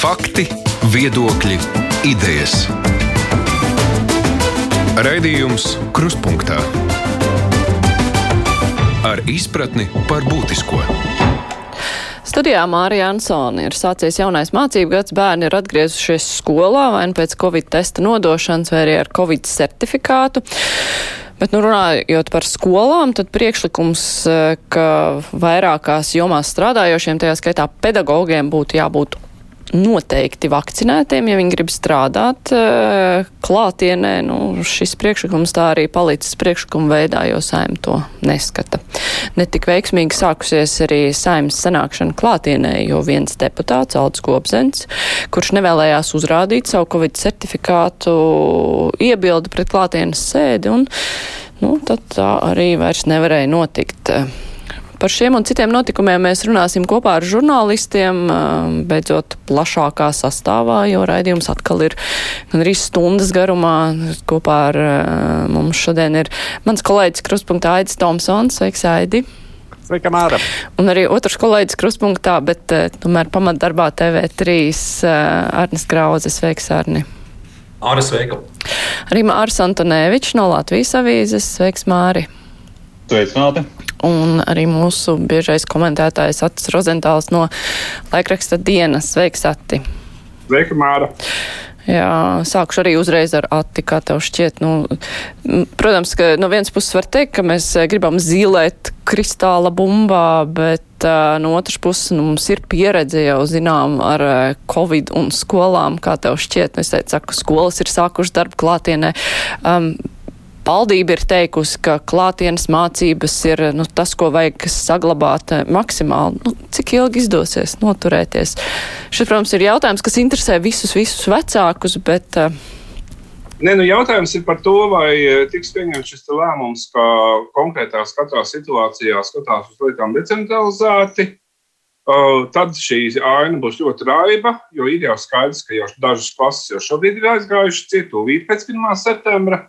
Fakti, viedokļi, idejas. Raidījums Kruspunkta ar izpratni par būtisko. Studijā Mārija Ansone ir sācies jaunais mācību gads, bērni ir atgriezušies skolā vai nu pēc covid testa nodošanas vai arī ar covid certifikātu. Bet, nu, runājot par skolām, tad priekšlikums, eh, ka vairākās jomās strādājošiem, tajā skaitā pedagogiem, būtu jābūt noteikti vakcinētiem, ja viņi grib strādāt eh, klātienē. Nu, šis priekšlikums tā arī palicis priekšlikuma veidā, jo saim to neskata. Netik veiksmīgi sākusies arī saimas sanākšana klātienē, jo viens deputāts, Aldis Gobzens, kurš nevēlējās uzrādīt savu Covid certifikātu, iebilda pret klātienes sēdi un, nu, tad tā arī vairs nevarēja notikt. Par šiem un citiem notikumiem mēs runāsim kopā ar žurnālistiem, beidzot plašākā sastāvā, jo raidījums atkal ir gan arī stundas garumā. Kopā ar mums šodien ir mans kolēģis Kruspunktā Aidis Tomsons. Sveiks, Aidi! Sveika, Māra! Un arī otrs kolēģis Kruspunktā, bet tomēr pamatdarbā TV3 Arnis Krauze. Sveiks, Arni! Māra, sveika! Arī Mārs Antonēvičs no Latvijas avīzes. Sveiks, Māri! Sveicināti! Un arī mūsu biežais komentētājs Atis Rozentāls no laikraksta dienas. Sveiks, Ati! Sveika, Māra! Jā, sākušu arī uzreiz ar Ati, kā tev šķiet. Nu, protams, ka no vienas puses var teikt, ka mēs gribam zīlēt kristāla bumbā, bet uh, no otras puses nu, mums ir pieredze jau zinām ar uh, Covid un skolām, kā tev šķiet. Es teicu, ka skolas ir sākušas darbu klātienē. Um, Valdība ir teikusi, ka klātienes mācības ir nu, tas, ko vajag saglabāt eh, maksimāli. Nu, cik ilgi izdosies noturēties? Šis, protams, ir jautājums, kas interesē visus, visus vecākus, bet. Uh, Nē, nu jautājums ir par to, vai eh, tiks pieņemts šis lēmums, ka konkrētās katrā situācijā skatās uz lietām decentralizēti. Tad šī aina būs ļoti raiba, jo ir jau skaidrs, ka jau dažas klases jau šobrīd ir aizgājušas cietu līdz pēc 1. septembra.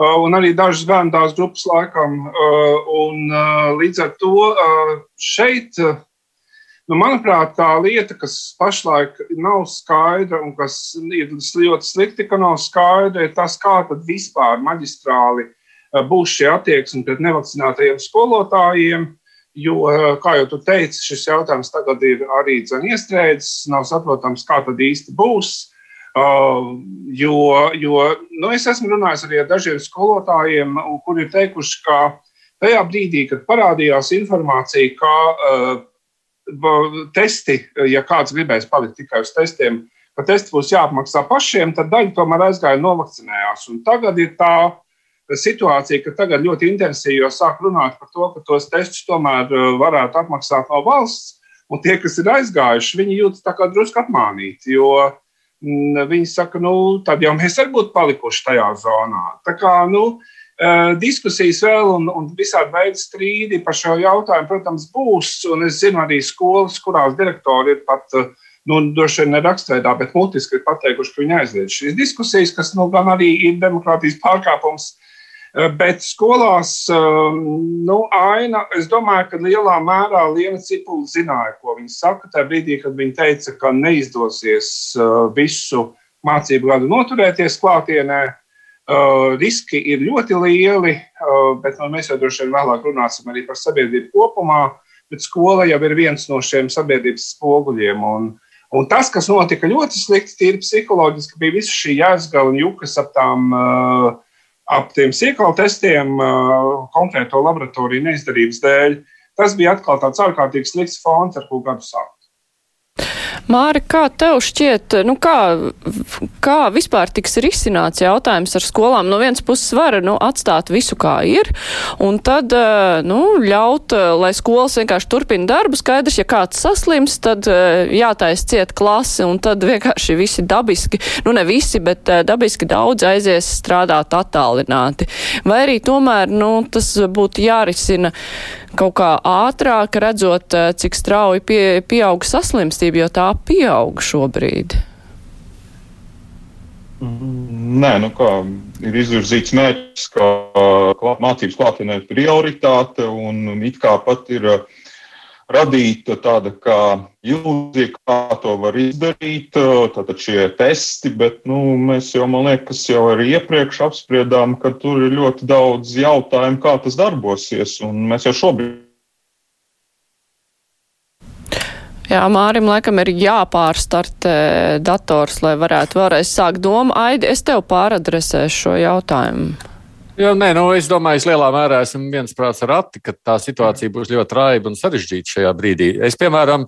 Uh, un arī dažas bērnu tās grupas laikam. Uh, un, uh, līdz ar to šeit, nu, manuprāt, tā lieta, kas pašlaik nav skaidra un kas ir ļoti slikti, ka nav skaidra, ir tas, kā tad vispār maģistrāli būs šie attieksmi pret nevakcinātajiem skolotājiem. Jo, kā jau tu teici, šis jautājums tagad ir arī iestrēdzis. Nav saprotams, kā tad īsti būs. Uh, jo jo nu, es esmu runājis arī ar dažiem skolotājiem, kuri ir teikuši, ka tajā brīdī, kad parādījās informācija, ka uh, testi, ja kāds gribēs palikt tikai uz testiem, ka testi būs jāapmaksā pašiem, tad daļa tomēr aizgāja un novakcinējās. Un tagad ir tā situācija, ka tagad ļoti intensīvi jau sāk runāt par to, ka tos testus tomēr uh, varētu apmaksāt no valsts. Un tie, kas ir aizgājuši, viņi jūtas tā kā drusku apmānīti. Jo Viņi saka, nu, tad jau mēs arī būtu palikuši tajā zonā. Tā kā, nu, diskusijas vēl un, un visādi veidi strīdi par šo jautājumu, protams, būs. Un es zinu arī skolas, kurās direktori ir pat, nu, droši vien rakstveidā, bet mutiski ir pateikuši, ka viņi aizliedz šīs diskusijas, kas, nu, gan arī ir demokrātijas pārkāpums Eh, bet skolās, eh, nu, aina, es domāju, ka lielā mērā Liena Cipula zināja, ko viņa saka. Tajā brīdī, kad viņa teica, ka neizdosies eh, visu mācību gadu noturēties klātienē, riski ir ļoti lieli, bet nu, mēs jau droši vien vēlāk runāsim arī par sabiedrību kopumā. Bet skola jau ir viens no šiem sabiedrības spoguļiem. Un, un tas, kas notika ļoti slikti, tīri psiholoģiski, bija visa šī jēzga un jukas ap tām uh, ap tiem sīkālu testiem konkrēto laboratoriju neizdarības dēļ. Tas bija atkal tāds ārkārtīgi slikts fons, ar ko gadu sākt. Māri, kā tev šķiet, nu kā, kā vispār tiks risināts jautājums ar skolām? No vienas puses var nu, atstāt visu kā ir, un tad eh, nu, ļaut, eh, lai skolas vienkārši turpina darbu. Skaidrs, ja kāds saslims, tad eh, jātais ciet klasi, un tad vienkārši visi dabiski, nu ne visi, bet dabiski daudz aizies strādāt attālināti. Vai arī tomēr nu, tas būtu jārisina kaut kā ātrāk, redzot, eh, cik strauji pie, pieaug saslimstība, jo tā pieaug šobrīd? Nē, nu kā ir izvirzīts mērķis, ka mācības klātienē ir prioritāte un it kā pat ir radīta tāda kā ilūzija, kā to var izdarīt, tātad šie testi, bet nu, mēs jau, man liekas, jau arī iepriekš apspriedām, ka tur ir ļoti daudz jautājumu, kā tas darbosies, un mēs jau šobrīd Jā, Mārim laikam ir jāpārstartē dators, lai varētu vēlreiz sākt domu. Aidi, es tev pāradresēšu šo jautājumu. Jā, nē, nu, es domāju, es lielā mērā esmu viensprāts ar Ati, ka tā situācija būs ļoti raiba un sarežģīta šajā brīdī. Es, piemēram,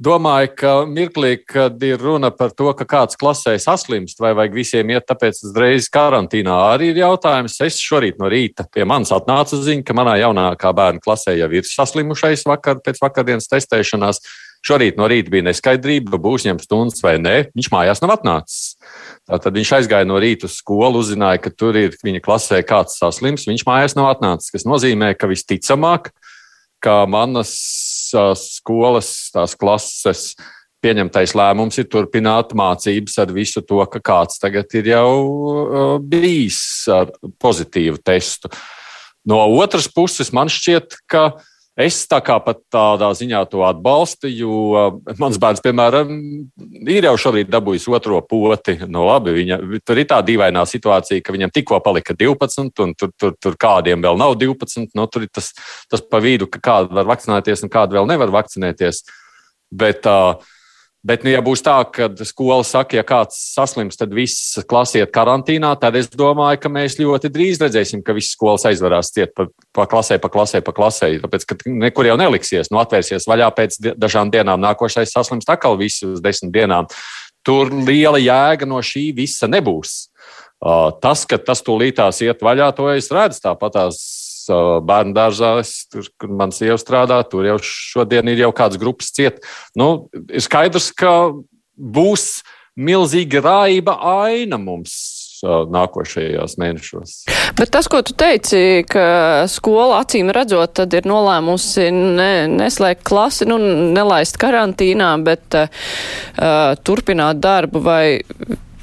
domāju, ka mirklī, kad ir runa par to, ka kāds klasē saslimst, vai vajag visiem iet tāpēc uzreiz karantīnā, arī ir jautājums. Es šorīt no rīta pie manis atnāca ziņa, ka manā jaunākā bērna klasē jau ir saslimušais vakar pēc vakardienas testēšanās. Šorīt no rīta bija neskaidrība, būs ņemts stundas vai nē. Viņš mājās nav atnācis. Tad viņš aizgāja no rīta uz skolu, uzzināja, ka tur ir viņa klasē kāds saslims. Viņš mājās nav atnācis, kas nozīmē, ka visticamāk, ka manas skolas, tās klases pieņemtais lēmums ir turpināt mācības ar visu to, ka kāds tagad ir jau bijis ar pozitīvu testu. No otras puses, man šķiet, ka Es tā kā pat tādā ziņā to atbalstu, jo uh, mans bērns, piemēram, ir jau šorīt dabūjis otro poti. Nu, labi, viņa, tur ir tā dīvainā situācija, ka viņam tikko palika 12, un tur, tur, tur kādiem vēl nav 12. Nu, tur ir tas, tas pa vidu, ka kādi var vakcinēties un kādi vēl nevar vakcinēties. Bet uh, Bet, nu, ja būs tā, ka skola saka, ja kāds saslims, tad viss klase iet karantīnā, tad es domāju, ka mēs ļoti drīz redzēsim, ka visas skolas aizvarās ciet pa, pa klasē, pa klasē, pa klasē. Tāpēc, ka nekur jau neliksies, nu, atvērsies vaļā pēc dažām dienām, nākošais saslims atkal visu uz desmit dienām. Tur liela jēga no šī visa nebūs. Uh, tas, ka tas tūlītās iet vaļā, to es redzu tāpatās bērnu dārzā, tur, kur man sieva strādā, tur jau šodien ir jau kāds grupas ciet. Nu, ir skaidrs, ka būs milzīga raiba aina mums nākošajos mēnešos. Bet tas, ko tu teici, ka skola acīm redzot, tad ir nolēmusi ne, neslēgt klasi, nu, nelaist karantīnā, bet uh, turpināt darbu vai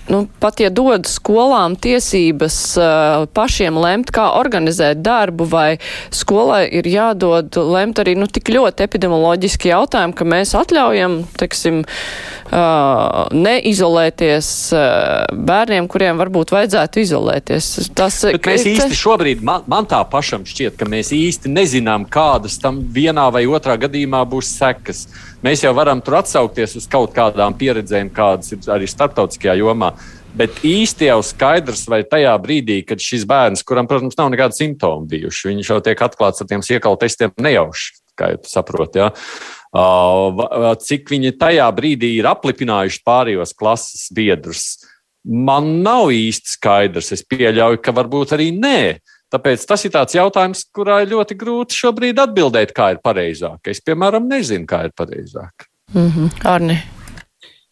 nu, pat ja dod skolām tiesības uh, pašiem lemt, kā organizēt darbu, vai skolai ir jādod lemt arī nu, tik ļoti epidemioloģiski jautājumi, ka mēs atļaujam, teiksim, uh, neizolēties uh, bērniem, kuriem varbūt vajadzētu izolēties. Tas, Bet mēs īsti te... šobrīd, man, man tā pašam šķiet, ka mēs īsti nezinām, kādas tam vienā vai otrā gadījumā būs sekas. Mēs jau varam tur atsaukties uz kaut kādām pieredzēm, kādas ir arī starptautiskajā jomā. Bet īsti jau skaidrs, vai tajā brīdī, kad šis bērns, kuram, protams, nav nekāda simptoma bijuši, viņš jau tiek atklāts ar tiem iekalu testiem nejauši, kā jūs saprotat. Ja? Cik viņi tajā brīdī ir aplipinājuši pārējos klases biedrus, man nav īsti skaidrs. Es pieļauju, ka varbūt arī nē. Tāpēc tas ir tāds jautājums, kurā ir ļoti grūti šobrīd atbildēt, kā ir pareizāk. Es, piemēram, nezinu, kā ir pareizāk. Mm -hmm. Arni.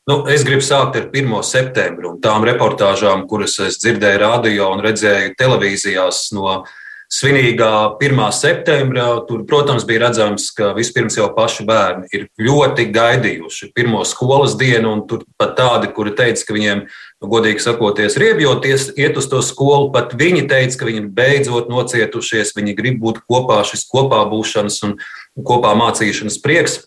Nu, es gribu sākt ar 1. septembri un tām reportāžām, kuras es dzirdēju radio un redzēju televīzijās no uh, svinīgā 1. septembra, tur, protams, bija redzams, ka vispirms jau paši bērni ir ļoti gaidījuši pirmo skolas dienu, un tur pat tādi, kuri teica, ka viņiem, nu, godīgi sakoties, riebjoties, iet uz to skolu, pat viņi teica, ka viņi beidzot nocietušies, viņi grib būt kopā, šis kopā būšanas un kopā mācīšanas prieks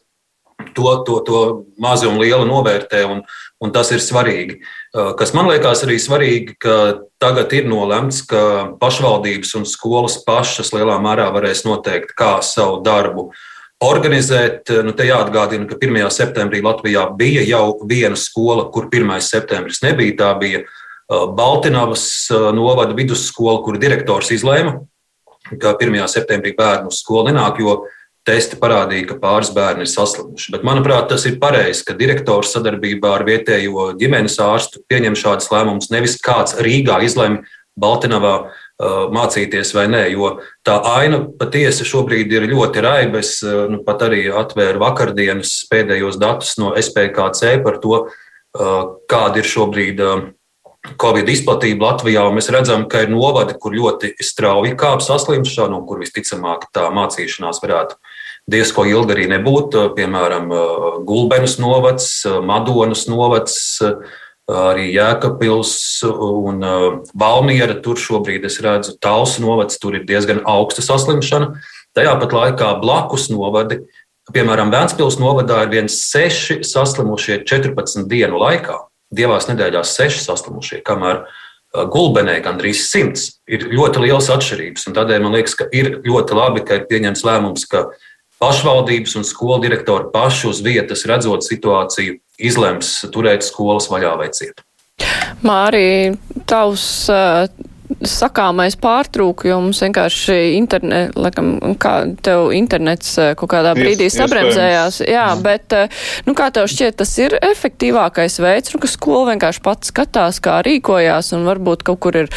to, to, to mazu un lielu novērtē, un, un tas ir svarīgi. Uh, kas man liekas arī svarīgi, ka tagad ir nolemts, ka pašvaldības un skolas pašas lielā mērā varēs noteikt, kā savu darbu organizēt. Nu, te jāatgādina, ka 1. septembrī Latvijā bija jau viena skola, kur 1. septembris nebija. Tā bija uh, Baltinavas uh, novada vidusskola, kur direktors izlēma, ka 1. septembrī bērnu uz skolu nenāk, jo testi parādīja, ka pāris bērni ir saslimuši. Bet, manuprāt, tas ir pareizi, ka direktors sadarbībā ar vietējo ģimenes ārstu pieņem šādus lēmumus. Nevis kāds Rīgā izlemj Baltinavā uh, mācīties vai nē, jo tā aina patiesi šobrīd ir ļoti raiba. Es uh, nu, pat arī atvēru vakardienas pēdējos datus no SPKC par to, uh, kāda ir šobrīd. Uh, Covid izplatība Latvijā, un mēs redzam, ka ir novadi, kur ļoti strauji kāpj saslimšana, un kur visticamāk tā mācīšanās varētu diezko ilgi arī nebūt. Piemēram, Gulbenas novads, Madonas novads, arī Jēkabils un Valmiera. Tur šobrīd es redzu, Talsu novads, tur ir diezgan augsta saslimšana. Tajā pat laikā blakus novadi Piemēram, Vēncpils novadā ir viens seši saslimušie 14 dienu laikā. Divās nedēļās seši saslimušie, kamēr Gulbenē gandrīz simts. Ir ļoti liels atšķirības. Tādēļ man liekas, ka ir ļoti labi, ka ir pieņemts lēmums, ka pašvaldības un skolu direktori paši uz vietas, redzot situāciju, izlems turēt skolas vaļā vai ciet. Mārī, tavs sakāmais pārtrūkums, vienkārši internet, laikam, kā tev internets eh, kaut kādā brīdī Ies, sabremzējās. Jā, mm. bet, eh, nu, kā tev šķiet, tas ir efektīvākais veids, nu, ka skola vienkārši pats skatās, kā rīkojās, un varbūt kaut kur ir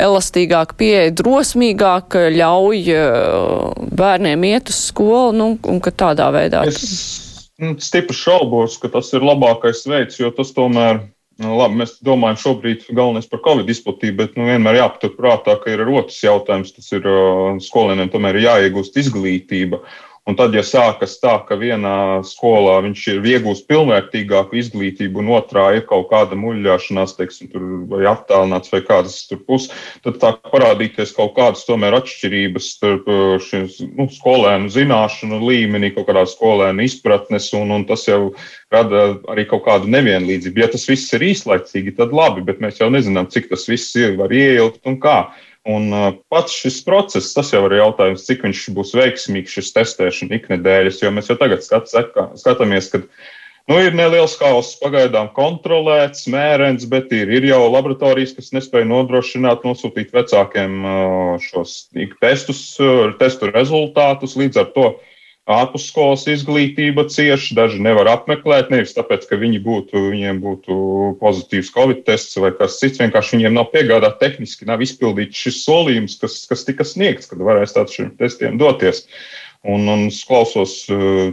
elastīgāk pieeja, drosmīgāk ļauj eh, bērniem iet uz skolu, nu, un ka tādā veidā. Es nu, stipri šaubos, ka tas ir labākais veids, jo tas tomēr labi, mēs domājam šobrīd galvenais par covid izplatību, bet nu, vienmēr jāpatur prātā, ka ir otrs jautājums. Tas ir uh, skolēniem tomēr jāiegūst izglītība. Un tad, ja sākas tā, ka vienā skolā viņš ir iegūst pilnvērtīgāku izglītību, un otrā ir kaut kāda muļļāšanās, teiksim, tur, vai attālināts, vai kādas tur puses, tad tā parādīties kaut kādas tomēr atšķirības starp uh, šiem nu, skolēnu zināšanu līmenī, kaut kādā skolēnu izpratnes, un, un tas jau rada arī kaut kādu nevienlīdzību. Ja tas viss ir īslaicīgi, tad labi, bet mēs jau nezinām, cik tas viss ir, var ieilgt un kā. Un pats šis process, tas jau ir jautājums, cik viņš būs veiksmīgs, šis testēšana iknedēļas, jo mēs jau tagad skat, skatāmies, ka nu, ir neliels haoss, pagaidām kontrolēts, mērens, bet ir, ir jau laboratorijas, kas nespēja nodrošināt, nosūtīt vecākiem šos testus, testu rezultātus. Līdz ar to ārpusskolas izglītība cieši, daži nevar apmeklēt, nevis tāpēc, ka viņi būtu, viņiem būtu pozitīvs covid tests vai kas cits, vienkārši viņiem nav piegādāt tehniski, nav izpildīts šis solījums, kas, kas tika sniegts, kad varēs tāds šiem testiem doties. Un, un es klausos,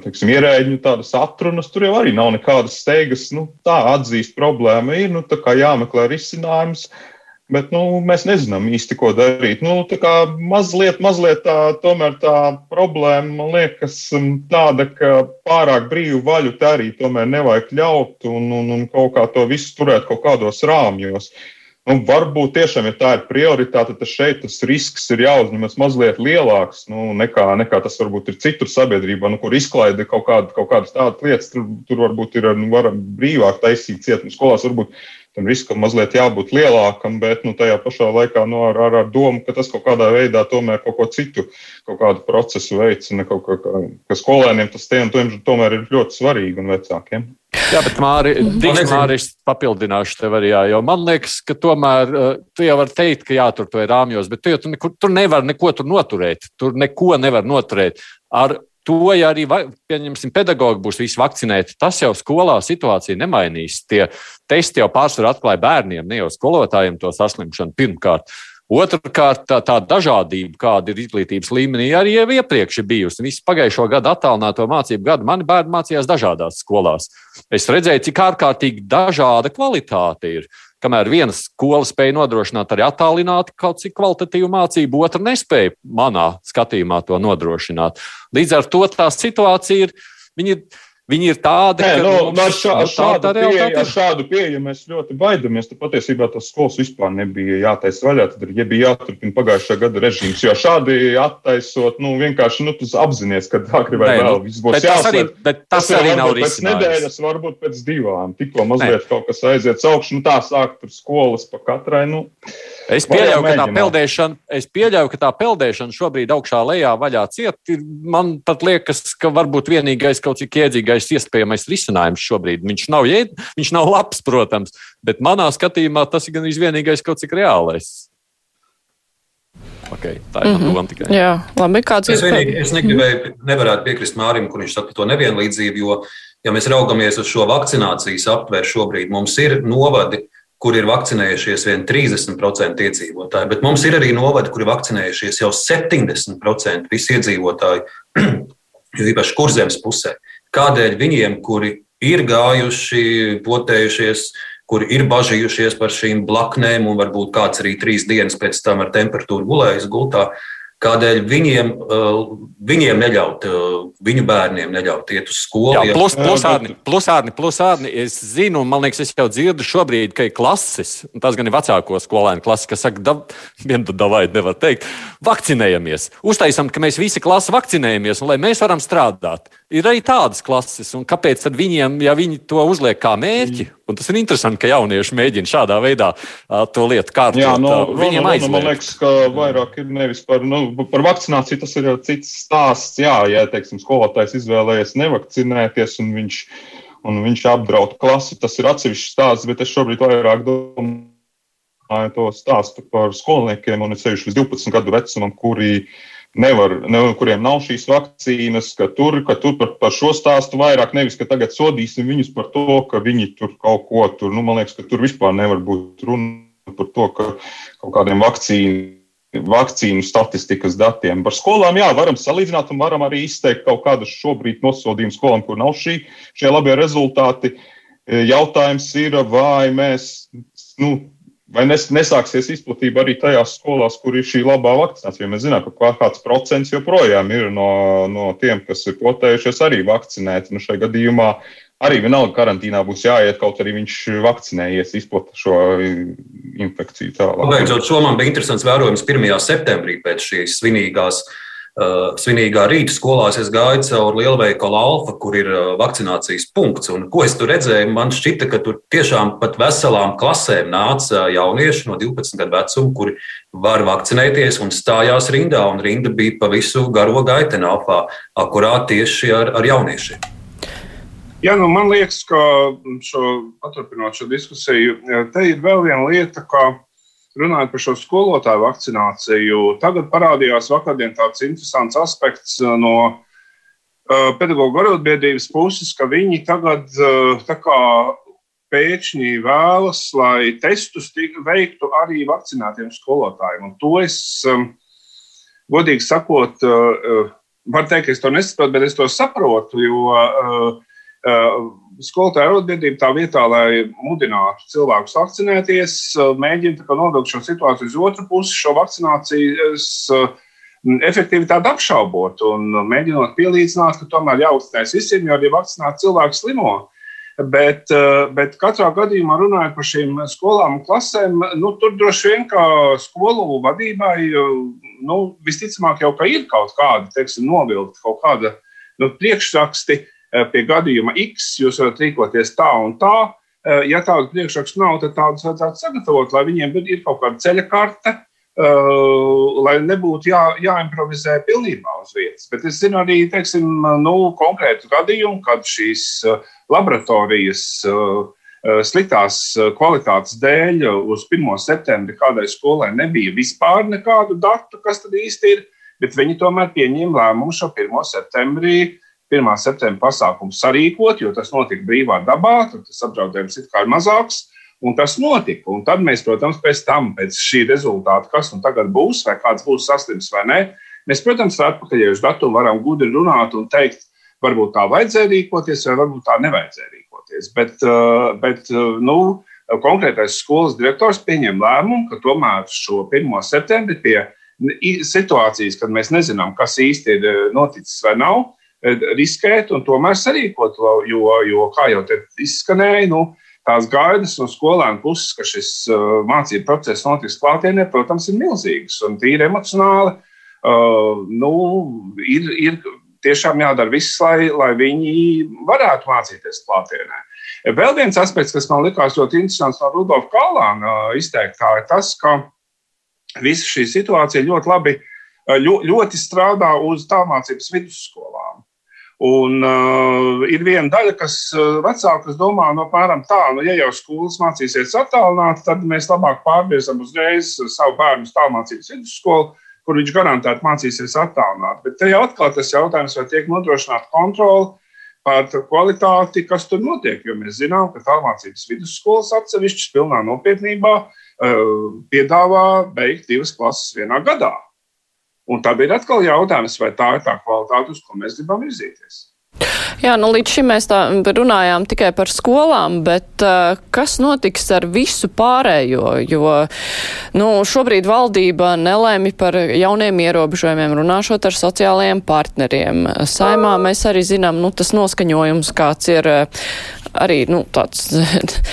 teiksim, ierēģiņu tādas atrunas, tur jau arī nav nekādas steigas, nu, tā atzīst problēma ir, nu, tā kā jāmeklē risinājums. Bet nu, mēs nezinām īsti, ko darīt. Nu, tā kā mazliet, mazliet tā, tomēr tā problēma, man liekas, tāda, ka pārāk brīvu vaļu tā arī tomēr nevajag ļaut un, un, un kaut kā to visu turēt kaut kādos rāmjos. Nu, varbūt tiešām, ja tā ir prioritāte, tad šeit tas risks ir jāuzņemas mazliet lielāks nu, nekā, nekā tas varbūt ir citur sabiedrībā, nu, kur izklaide kaut, kāda, kaut kādas tādas lietas. Tur, tur varbūt ir nu, brīvāk taisīt cietumu skolās. Varbūt tam riskam mazliet jābūt lielākam, bet nu, tajā pašā laikā nu, ar, ar, ar domu, ka tas kaut kādā veidā tomēr kaut ko citu, kaut kādu procesu veicina, kaut kā, ka skolēniem tas tiem, tiem tomēr ir ļoti svarīgi un vecākiem. Jā, bet Māri, Dīks, Māri, es papildināšu tev arī, jā, jo man liekas, ka tomēr uh, tu jau vari teikt, ka jātur to ir rāmjos, bet tu jau tu, nekur, tur nevar neko tur noturēt. Tur neko nevar noturēt. Ar to, ja arī pieņemsim, pedagogi būs visi vakcinēti, tas jau skolā situāciju nemainīs. Tie testi jau pārsvarā atklāja bērniem, ne jau skolotājiem to saslimšanu pirmkārt. Otrakārt, tā, tā dažādība, kāda ir izglītības līmenī, arī jau iepriekš ir bijusi. Visu pagājušo gadu attālināto mācību gadu mani bērni mācījās dažādās skolās. Es redzēju, cik ārkārtīgi dažāda kvalitāte ir. Kamēr viena skola spēja nodrošināt arī attālināti kaut cik kvalitatīvu mācību, otra nespēja manā skatījumā to nodrošināt. Līdz ar to tā situācija ir. Viņi ir Viņi ir tādi, Nē, ka nu, mums, ar, šā, ar, šādu pieeju, ar šādu pieeju mēs ļoti baidamies. Tad patiesībā tas skolas vispār nebija jātaisa vaļā. Tad ja bija jāturpina pagājušā gada režīms. Jo šādi attaisot, nu, vienkārši nu, apzināties, ka agrāk vai vēl nu, viss būs jāsaka. Tas, tas arī nav risinājums. Pēc nedēļas, varbūt pēc divām. Tikko mazliet Nē. kaut kas aiziet augšu, nu tā sāk tur skolas pa katrai. Nu. Es pieļauju, ka tā peldēšana, es pieļauju, ka tā peldēšana šobrīd augšā lejā vaļā ciet. Man pat liekas, ka varbūt vienīgais kaut cik iedzīgais iespējamais risinājums šobrīd. Viņš nav, jēd, viņš nav labs, protams, bet manā skatījumā tas ir gan vienīgais kaut cik reālais. Okay, tā ir mm -hmm. tikai. Jā, labi, kāds es, vienīgi, es negribēju, nevarētu piekrist Mārim, kur viņš saka to nevienlīdzību, jo, ja mēs raugamies uz šo vakcinācijas aptvēru šobrīd, mums ir novadi, kur ir vakcinējušies vien 30% iedzīvotāji, bet mums ir arī novadi, kur ir vakcinējušies jau 70% visi iedzīvotāji, jo īpaši kurzemes pusē. Kādēļ viņiem, kuri ir gājuši, potējušies, kuri ir bažījušies par šīm blaknēm, un varbūt kāds arī trīs dienas pēc tam ar temperatūru gulējis gultā, Kādēļ viņiem, uh, viņiem neļaut, uh, viņu bērniem neļaut iet uz skolu? Jā, plus, plusārni, plusārni, plusārni. Es zinu, man liekas, es jau dzirdu šobrīd, ka ir klases, un tas gan ir vecāko skolēnu klases, kas saka, da, davai nevar teikt, vakcinējamies. Uztaisam, ka mēs visi klasi vakcinējamies, un lai mēs varam strādāt. Ir arī tādas klases, un kāpēc viņiem, ja viņi to uzliek kā mērķi, un tas ir interesanti, ka jaunieši mēģina šādā veidā uh, to lietu kārtot. Jā, no, viņiem aizliegt. Man liekas, ka vairāk ir nevis par, nu, par vakcināciju, tas ir jau cits stāsts. Jā, ja, teiksim, skolotājs izvēlējies nevakcinēties un viņš, un viņš apdraud klasi, tas ir atsevišķs stāsts, bet es šobrīd vairāk domāju to stāstu par skolniekiem un es sevišķi līdz 12 gadu vecumam, kuri uh, nevar, ne, kuriem nav šīs vakcīnas, ka tur, ka tur par, par šo stāstu vairāk nevis, ka tagad sodīsim viņus par to, ka viņi tur kaut ko tur, nu, man liekas, ka tur vispār nevar būt runa par to, ka kaut kādiem vakcīnu. Vakcīnu statistikas datiem. Par skolām, jā, varam salīdzināt un varam arī izteikt kaut kādas šobrīd nosodījumus skolām, kur nav šī, šie labie rezultāti. Jautājums ir, vai mēs nu, vai nes, nesāksies izplatība arī tajās skolās, kur ir šī labā vakcinācija. Mēs zinām, ka kāds procents joprojām ir no, no tiem, kas ir potējušies, arī vakcinēti. Nu, šajā gadījumā arī vienalga karantīnā būs jāiet, kaut arī viņš vakcinējies, izplata šo infekciju tālāk. Pabeidzot, šo man bija interesants vērojums 1. septembrī pēc šīs svinīgās svinīgā rīta skolās es gāju cauri lielveikalu Alfa, kur ir uh, vakcinācijas punkts. Un, ko es tur redzēju? Man šķita, ka tur tiešām pat veselām klasēm nāca jaunieši no 12 gadu vecuma, kuri var vakcinēties un stājās rindā. Un rinda bija pa visu garo gaiteni Alfā, akurāt tieši ar, ar jauniešiem. Jā, nu man liekas, ka šo, paturpinot šo diskusiju, te ir vēl viena lieta, ka runājot par šo skolotāju vakcināciju, tagad parādījās vakardien tāds interesants aspekts uh, no uh, pedagoģa arotbiedrības puses, ka viņi tagad uh, pēkšņi vēlas, lai testus veiktu arī vakcinētiem skolotājiem. Un to es, um, godīgi sakot, varu teikt, ka es to nesaprotu, bet es to saprotu, jo skolotāja arotbiedrība tā vietā, lai mudinātu cilvēkus vakcinēties, mēģina nodot šo situāciju uz otru pusi, šo vakcinācijas efektivitāti apšaubot un mēģinot pielīdzināt, ka tomēr jāuzstājas visiem, jo arī vakcinēti cilvēki slimo. Bet, bet katrā gadījumā runājot par šīm skolām un klasēm, nu, tur droši vien kā skolu vadībai, nu, visticamāk, jau ka ir kaut kāda, teiksim, novilkta kaut kāda nu, priekšraksti, Eh, pie gadījuma X jūs varat rīkoties tā un tā. Eh, ja tādu priekšrakstu nav, tad tādus vajadzētu sagatavot, lai viņiem ir kaut kāda ceļa karte, eh, lai nebūtu jā, jāimprovizē pilnībā uz vietas. Bet es zinu arī teiksim, nu, konkrētu gadījumu, kad šīs laboratorijas sliktās kvalitātes dēļ uz 1. septembri kādai skolai nebija vispār nekādu datu, kas tad īsti ir, bet viņi tomēr pieņēma lēmumu šo 1. septembrī 1. septembra pasākumu sarīkot, jo tas notika brīvā dabā, tad tas apdraudējums ir mazāks. Un tas notika. Un tad mēs, protams, pēc tam, pēc šī rezultāta, kas nu tagad būs, vai kāds būs saslims vai nē, mēs, protams, ar atpakaļējušu datumu varam gudri runāt un teikt, varbūt tā vajadzēja rīkoties, vai varbūt tā nevajadzēja rīkoties. Bet, uh, bet uh, nu, konkrētais skolas direktors pieņem lēmumu, ka tomēr šo 1. septembri pie situācijas, kad mēs nezinām, kas īsti ir uh, noticis vai nav, riskēt un tomēr sarīkot, jo, jo kā jau te izskanēja, nu, tās gaidas no skolēnu puses, ka šis uh, mācību process notiks klātienē, protams, ir milzīgas un tīri emocionāli. Uh, nu, ir, ir tiešām jādara viss, lai, lai viņi varētu mācīties klātienē. Vēl viens aspekts, kas man likās ļoti interesants no Rudolfa Kalāna izteiktā, ir tas, ka visa šī situācija ļoti labi, ļoti strādā uz tālmācības vidusskolām. Un uh, ir viena daļa, kas uh, vecākas domā, no nu, apmēram tā, nu, ja jau skolas mācīsies attālināti, tad mēs labāk pārvirzam uzreiz savu bērnu uz tālmācības vidusskolu, kur viņš garantēti mācīsies attālināti. Bet te jau atkal tas jautājums, vai tiek nodrošināta kontrole par kvalitāti, kas tur notiek. Jo mēs zinām, ka tālmācības vidusskolas atsevišķas pilnā nopietnībā uh, piedāvā beigt divas klases vienā gadā. Un tad ir atkal jautājums, vai tā ir tā kvalitāte, uz ko mēs gribam virzīties. Jā, nu līdz šim mēs tā runājām tikai par skolām, bet uh, kas notiks ar visu pārējo? Jo nu, šobrīd valdība nelēmi par jauniem ierobežojumiem, runāšot ar sociālajiem partneriem. Saimā mēs arī zinām, nu, tas noskaņojums, kāds ir arī nu, tāds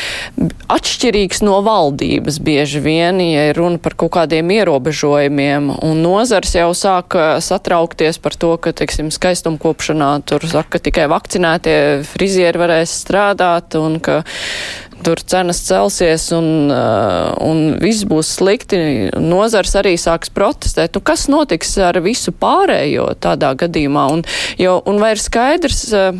atšķirīgs no valdības bieži vien, ja ir runa par kaut kādiem ierobežojumiem. Un nozars jau sāk satraukties par to, ka, teiksim, skaistumkopšanā tur saka, ka tikai vakcinētie frizieri varēs strādāt un ka tur cenas celsies un, uh, un viss būs slikti. Nozars arī sāks protestēt. Nu, kas notiks ar visu pārējo tādā gadījumā? Un, jo, un vai ir skaidrs, uh,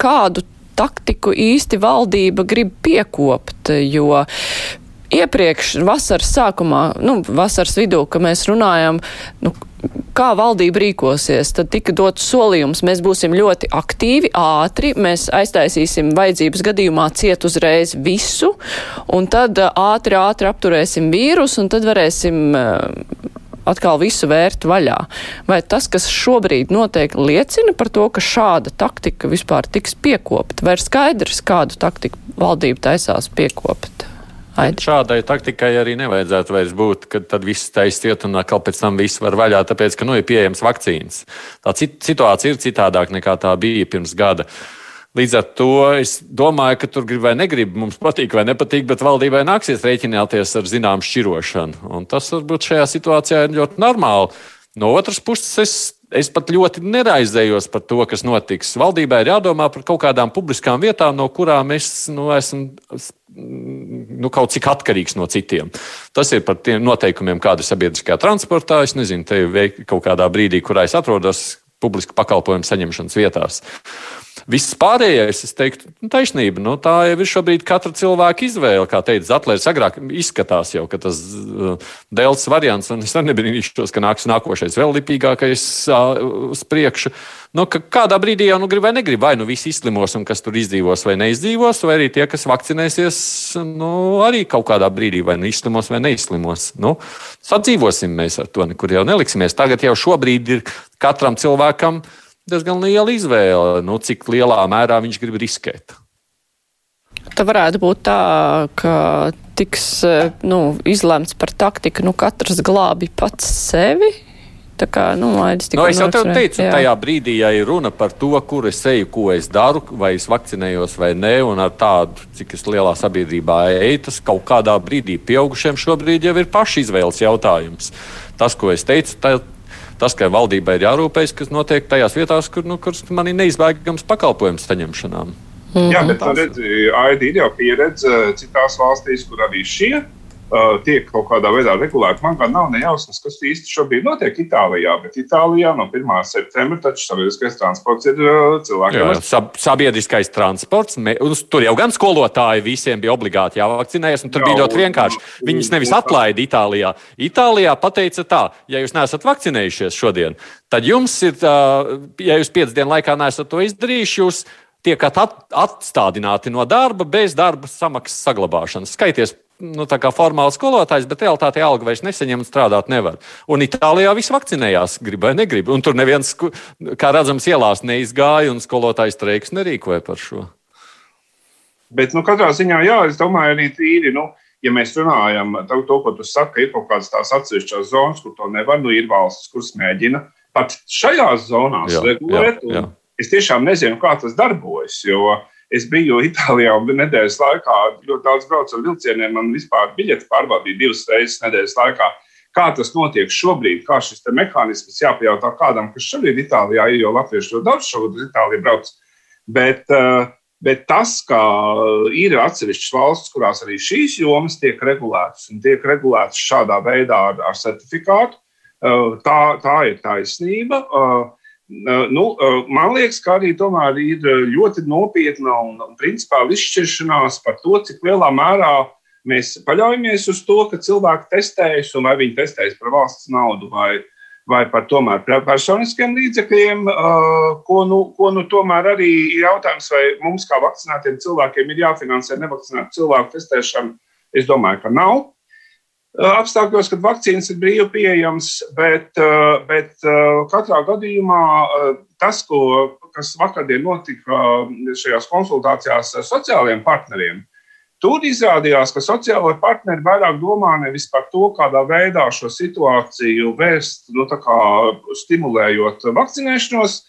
kādu taktiku īsti valdība grib piekopt, jo iepriekš vasaras sākumā, nu, vasaras vidū, ka mēs runājam, nu, kā valdība rīkosies, tad tika dots solījums, mēs būsim ļoti aktīvi, ātri, mēs aiztaisīsim vajadzības gadījumā ciet uzreiz visu, un tad ātri, ātri apturēsim vīrusu, un tad varēsim atkal visu vērt vaļā. Vai tas, kas šobrīd notiek, liecina par to, ka šāda taktika vispār tiks piekopta? Vai ir skaidrs, kādu taktiku valdība taisās piekopt? Aidi. Šādai taktikai arī nevajadzētu vairs būt, kad tad viss taisiet un atkal pēc tam viss var vaļā, tāpēc, ka nu ir pieejams vakcīnas. Tā situācija ir citādāk nekā tā bija pirms gada. Līdz ar to es domāju, ka tur grib vai negrib, mums patīk vai nepatīk, bet valdībai nāksies rēķināties ar zināmu šķirošanu. Un tas varbūt šajā situācijā ir ļoti normāli. No otras puses, es, es pat ļoti neraizējos par to, kas notiks. Valdībai ir jādomā par kaut kādām publiskām vietām, no kurām es nu, esmu nu, kaut cik atkarīgs no citiem. Tas ir par tiem noteikumiem, kāda ir sabiedriskajā transportā. Es nezinu, te ir kaut kādā brīdī, kurā es atrodos publiski pakalpojumu saņemšanas vietās. Viss pārējais, es teiktu, nu, taisnība. Nu, tā jau ir šobrīd katra cilvēka izvēle. Kā teica Zatlers, agrāk izskatās jau, ka tas uh, dēls variants, un es nebrīnīšos, ka nāks nākošais vēl lipīgākais uh, uz priekšu. Nu, kādā brīdī jau nu, grib vai negrib, vai nu visi izslimos, un kas tur izdzīvos vai neizdzīvos, vai arī tie, kas vakcinēsies, nu, arī kaut kādā brīdī vai nu izslimos vai neizslimos. Nu, sadzīvosim mēs ar to, nekur jau neliksimies. Tagad jau šobrīd ir katram cilvēkam diezgan liela izvēle, nu, cik lielā mērā viņš grib riskēt. Tā varētu būt tā, ka tiks nu, izlemts par taktiku, nu katrs glābi pats sevi. Tā kā, nu, no, es jau tev teicu, jā. tajā brīdī, ja ir runa par to, kur es eju, ko es daru, vai es vakcinējos vai nē, un ar tādu, cik es lielā sabiedrībā eju, tas kaut kādā brīdī pieaugušiem šobrīd jau ir paši izvēles jautājums. Tas, ko es teicu, tā, tas, ka valdībai ir jārūpējas, kas notiek tajās vietās, kur, nu, kur man ir neizbēgams pakalpojums saņemšanām. Mm. Jā, bet redz, AID ir jau pieredze citās valstīs, kur arī šie tiek kaut kādā veidā regulēti. Man gan nav nejausmas, kas īsti šobrīd notiek Itālijā, bet Itālijā no 1. septembra taču sabiedriskais transports ir uh, cilvēkiem. Jā, sab sabiedriskais transports, tur jau gan skolotāji visiem bija obligāti jāvakcinējas, un tur jā, bija ļoti vienkārši. Viņus nevis atlaida Itālijā. Itālijā pateica tā, ja jūs neesat vakcinējušies šodien, tad jums ir, uh, ja jūs piecu dienu laikā neesat to izdarījuši, jūs tiekat at, atstādināti no darba bez darba samaksas saglabāšanas. Skaities nu, formāls skolotājs, bet realitātē algu vairs nesaņem un strādāt nevar. Un Itālijā viss vakcinējās, grib vai negrib. Un tur neviens, kā redzams, ielās neizgāja, un skolotājs streiks nerīkoja par šo. Bet, nu, katrā ziņā, jā, es domāju, arī tīri, nu, ja mēs runājam par to, ko tu saki, ir kaut kādas tās atsevišķas zonas, kur to nevar, nu, ir valstis, kuras mēģina pat šajās zonās jā, regulēt. Jā, jā. Es tiešām nezinu, kā tas darbojas, jo uh, Es biju Itālijā un nedēļas laikā ļoti daudz braucu ar vilcieniem. Man vispār biļeti pārbaudīja divas reizes nedēļas laikā. Kā tas notiek šobrīd, kā šis mehānisms jāpajautā kādam, kas šobrīd Itālijā ir, jo latvieši ļoti daudz šogad uz Itāliju brauc. Bet, uh, Bet tas, ka ir atsevišķas valstis, kurās arī šīs jomas tiek regulētas un tiek regulētas šādā veidā ar, ar certifikātu, uh, tā, tā ir taisnība. Uh, Nu, man liekas, ka arī tomēr ir ļoti nopietna un, principāla izšķiršanās par to, cik lielā mērā mēs paļaujamies uz to, ka cilvēki testējas un vai viņi testējas par valsts naudu vai, vai par tomēr personiskiem līdzekļiem, ko nu, ko nu tomēr arī ir jautājums, vai mums kā vakcinētiem cilvēkiem ir jāfinansē nevakcinētu cilvēku testēšana. Es domāju, ka nav apstākļos, kad vakcīnas ir brīvi pieejamas, bet, bet katrā gadījumā tas, ko, kas vakardien notika šajās konsultācijās ar sociālajiem partneriem, tur izrādījās, ka sociālai partneri vairāk domā nevis par to, kādā veidā šo situāciju vērst, nu, stimulējot vakcinēšanos,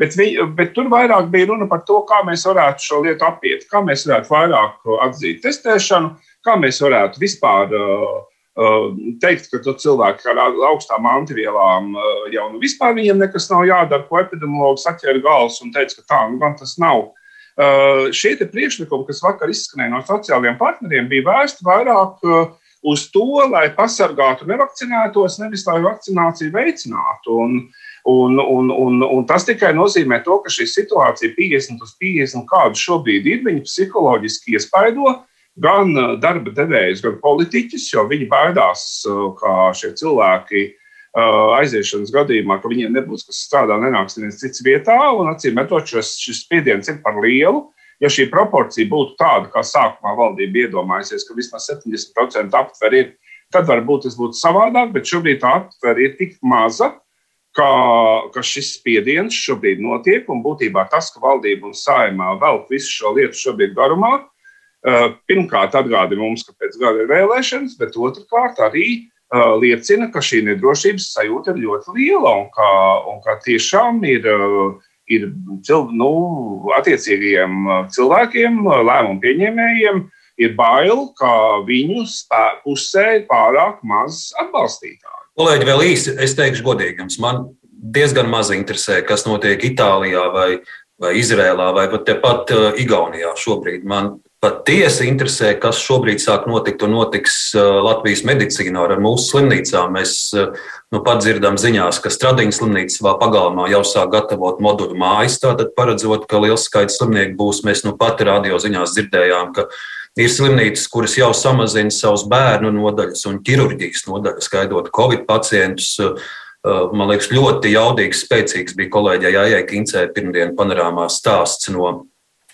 Bet, vi, bet tur vairāk bija runa par to, kā mēs varētu šo lietu apiet, kā mēs varētu vairāk atzīt testēšanu, kā mēs varētu vispār uh, Teikt, ka cilvēki ar augstām antivielām jau nu vispār viņiem nekas nav jādara, ko epidemiologs atķēra galvas un teica, ka tā nu gan tas nav. Šie priekšlikumi, kas vakar izskanēja no sociālajiem partneriem, bija vērsti vairāk uz to, lai pasargātu nevakcinētos, nevis lai vakcināciju veicinātu. Un, un, un, un, un tas tikai nozīmē to, ka šī situācija 50 uz 50, kāda šobrīd ir, viņi psiholoģiski iespaido gan darba devējus, gan politiķus, jo viņi baidās, ka šie cilvēki aiziešanas gadījumā, ka viņiem nebūs kas strādā, nenāks neviens cits vietā, un acīm redzot, šis, spiediens ir par lielu. Ja šī proporcija būtu tāda, kā sākumā valdība iedomājusies, ka vismaz 70% aptver ir, tad varbūt tas būtu savādāk, bet šobrīd tā aptver ir tik maza, ka, ka šis spiediens šobrīd notiek, un būtībā tas, ka valdība un saimā velk visu šo lietu šobrīd garumā, pirmkārt atgādina mums, ka pēc gada ir vēlēšanas, bet otrkārt arī uh, liecina, ka šī nedrošības sajūta ir ļoti liela un ka, un ka tiešām ir uh, ir cil, nu, attiecīgajiem uh, cilvēkiem, lēmumu pieņēmējiem, ir bail, ka viņu pusē ir pārāk maz atbalstītāju. Kolēģi, vēl īsi, es teikšu godīgi, man diezgan maz interesē, kas notiek Itālijā vai, vai Izrēlā vai pat tepat Igaunijā šobrīd. Man patiesi interesē, kas šobrīd sāk notikt un notiks uh, Latvijas medicīnā ar mūsu slimnīcām. Mēs uh, nu, pat dzirdam ziņās, ka Stradiņas slimnīca savā pagalmā jau sāk gatavot moduļu mājas, tātad paredzot, ka liels skaits slimnieku būs. Mēs nu pat radio ziņās dzirdējām, ka ir slimnīcas, kuras jau samazina savus bērnu nodaļas un ķirurģijas nodaļas, gaidot covid pacientus. Uh, man liekas, ļoti jaudīgs, spēcīgs bija kolēģei Jājai Kincē pirmdien panorāmā stāsts no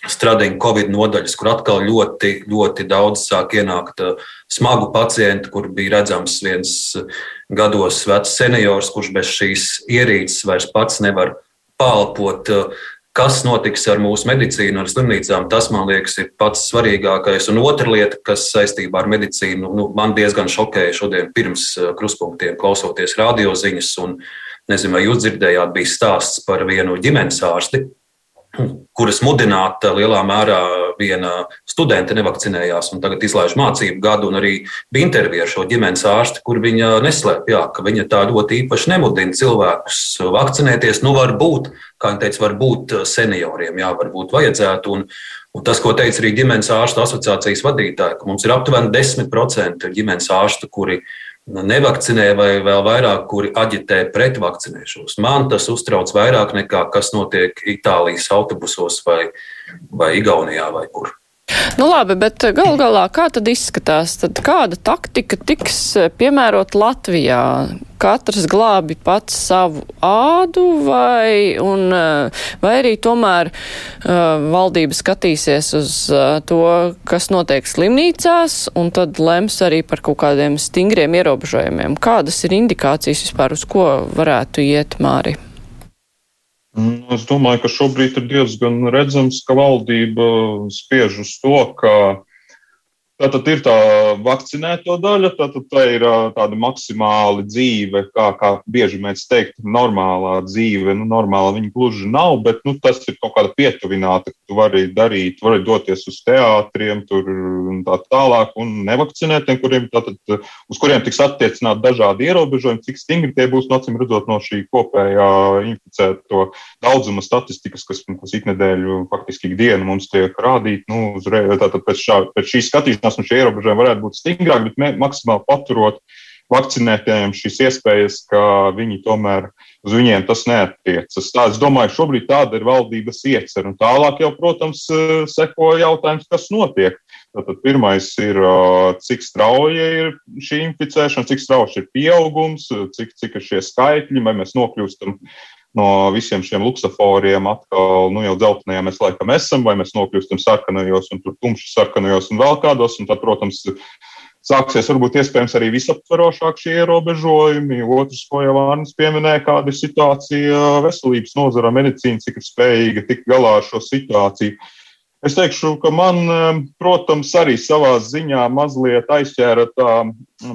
Stradiņa Covid nodaļas, kur atkal ļoti, ļoti daudz sāk ienākt uh, smagu pacientu, kur bija redzams viens uh, gados vecs seniors, kurš bez šīs ierīces vairs pats nevar palpot. Uh, kas notiks ar mūsu medicīnu, ar slimnīcām, tas man liekas ir pats svarīgākais. Un otra lieta, kas saistībā ar medicīnu, nu, man diezgan šokēja šodien pirms kruspunktiem, klausoties radioziņas. Un, nezinu, vai jūs dzirdējāt, bija stāsts par vienu ģimenes ārsti, kuras mudināta lielā mērā viena studente nevakcinējās un tagad izlaiž mācību gadu. Arī bija intervija ar šo ģimenes ārsti, kur viņa neslēpj, ka viņa tā ļoti īpaši nemudina cilvēkus vakcinēties. Nu, varbūt, kā viņa teica, varbūt senioriem, jā, varbūt vajadzētu. Un, un tas, ko teica arī ģimenes ārstu asociācijas vadītāji, ka mums ir aptuveni 10% ģimenes ārstu, kuri ir nevakcinē, vai vēl vairāk, kuri aģitē pret vakcinēšanos. Man tas uztrauc vairāk nekā kas notiek Itālijas autobusos vai, vai Igaunijā vai kur. Nu labi, bet gal galā kā tad izskatās? Tad kāda taktika tiks eh, piemērot Latvijā? Katrs glābi pats savu ādu vai, un, eh, vai arī tomēr uh, valdība skatīsies uz uh, to, kas notiek slimnīcās, un tad lems arī par kaut kādiem stingriem ierobežojumiem. Kādas ir indikācijas vispār, uz ko varētu iet Māri? Nu, es domāju, ka šobrīd ir diezgan redzams, ka valdība spiež uz to, ka Tātad ir tā vakcinēto daļa, tātad tā ir tāda maksimāla dzīve, kā, kā bieži mēs teiktu, normālā dzīve. Nu, normāla viņa gluži nav, bet nu, tas ir kaut kāda pietuvināta, ka tu vari darīt, vari doties uz teātriem, tur un tā tālāk, un nevakcinētiem, kuriem, tātad, uz kuriem tiks attiecināt dažādi ierobežojumi, cik stingri tie būs, nocim redzot no šī kopējā inficēto daudzuma statistikas, kas, kas iknedēļu faktiski ikdienu mums tiek rādīt, nu, uzreiz, tātad pēc, šā, pēc šīs skatīšanas vakcinēšanās, un šie ierobežojumi varētu būt stingrāki, bet maksimāli paturot vakcinētājiem šīs iespējas, ka viņi tomēr uz viņiem tas neatiecas. Tā, es domāju, šobrīd tāda ir valdības iecer. Un tālāk jau, protams, seko jautājums, kas notiek. Tātad pirmais ir, cik strauja ir šī inficēšana, cik strauji ir pieaugums, cik, cik ir šie skaitļi, vai mēs nokļūstam no visiem šiem luksusforiem atkal, nu jau dzeltenajā mēs laikam esam, vai mēs nokļūstam sarkanajos un tur tumši sarkanajos un vēl kādos. Un tad, protams, sāksies varbūt iespējams arī visaptverošāk šie ierobežojumi. Otrs, ko jau Vārnis pieminēja, kāda ir situācija veselības nozara, medicīna, cik ir spējīga tikt galā ar šo situāciju. Es teikšu, ka man, protams, arī savā ziņā mazliet aizķēra tā